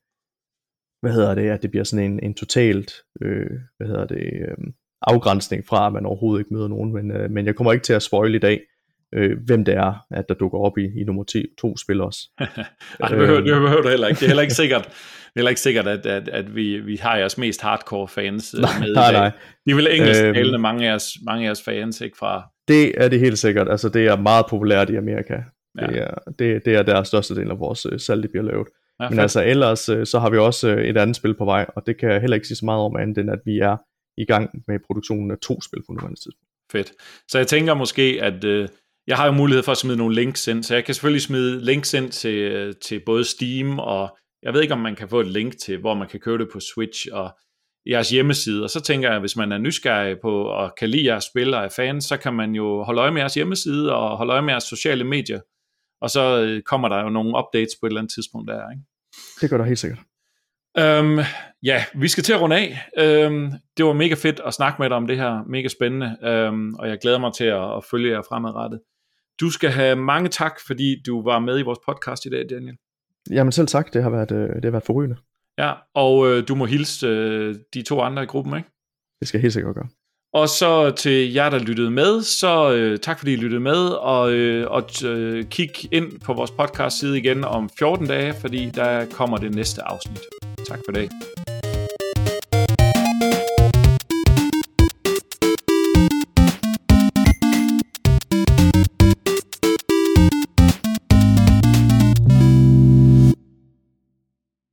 hvad hedder det, at det bliver sådan en, en totalt, øh, hvad hedder det, øh, afgrænsning fra, at man overhovedet ikke møder nogen, men, øh, men jeg kommer ikke til at spoil i dag, øh, hvem det er, at der dukker op i, i nummer 10, to spil også. [laughs] Ej, det, behøver, det behøver du heller ikke. Det er heller ikke sikkert, det er heller ikke sikkert at, at, at vi, vi har jeres mest hardcore fans øh, nej, med nej, nej. De vil engelsktalende, øhm, mange, af jeres, mange af jeres fans, ikke fra... Det er det helt sikkert. Altså, det er meget populært i Amerika. Ja. Det, er, det, det er der største del af vores øh, salg, det bliver lavet. Ja, Men fedt. altså ellers, øh, så har vi også øh, et andet spil på vej, og det kan jeg heller ikke sige så meget om andet, end at vi er i gang med produktionen af to spil på nuværende tidspunkt. Fedt. Så jeg tænker måske, at øh, jeg har jo mulighed for at smide nogle links ind, så jeg kan selvfølgelig smide links ind til, til både Steam, og jeg ved ikke, om man kan få et link til, hvor man kan købe det på Switch, og jeres hjemmeside, og så tænker jeg, hvis man er nysgerrig på og kan lide jeres spil og er fan, så kan man jo holde øje med jeres hjemmeside og holde øje med jeres sociale medier, og så øh, kommer der jo nogle updates på et eller andet tidspunkt der, ikke? Det gør der helt sikkert. Øhm, ja, vi skal til at runde af. Øhm, det var mega fedt at snakke med dig om det her, mega spændende, øhm, og jeg glæder mig til at, at følge jer fremadrettet. Du skal have mange tak, fordi du var med i vores podcast i dag, Daniel. Jamen selv tak, det har været, øh, det har været forrygende. Ja, og øh, du må hilse øh, de to andre i gruppen, ikke? Det skal jeg helt sikkert gøre. Og så til jer, der lyttede med, så øh, tak fordi I lyttede med, og, øh, og øh, kig ind på vores podcast side igen om 14 dage, fordi der kommer det næste afsnit. Tak for det.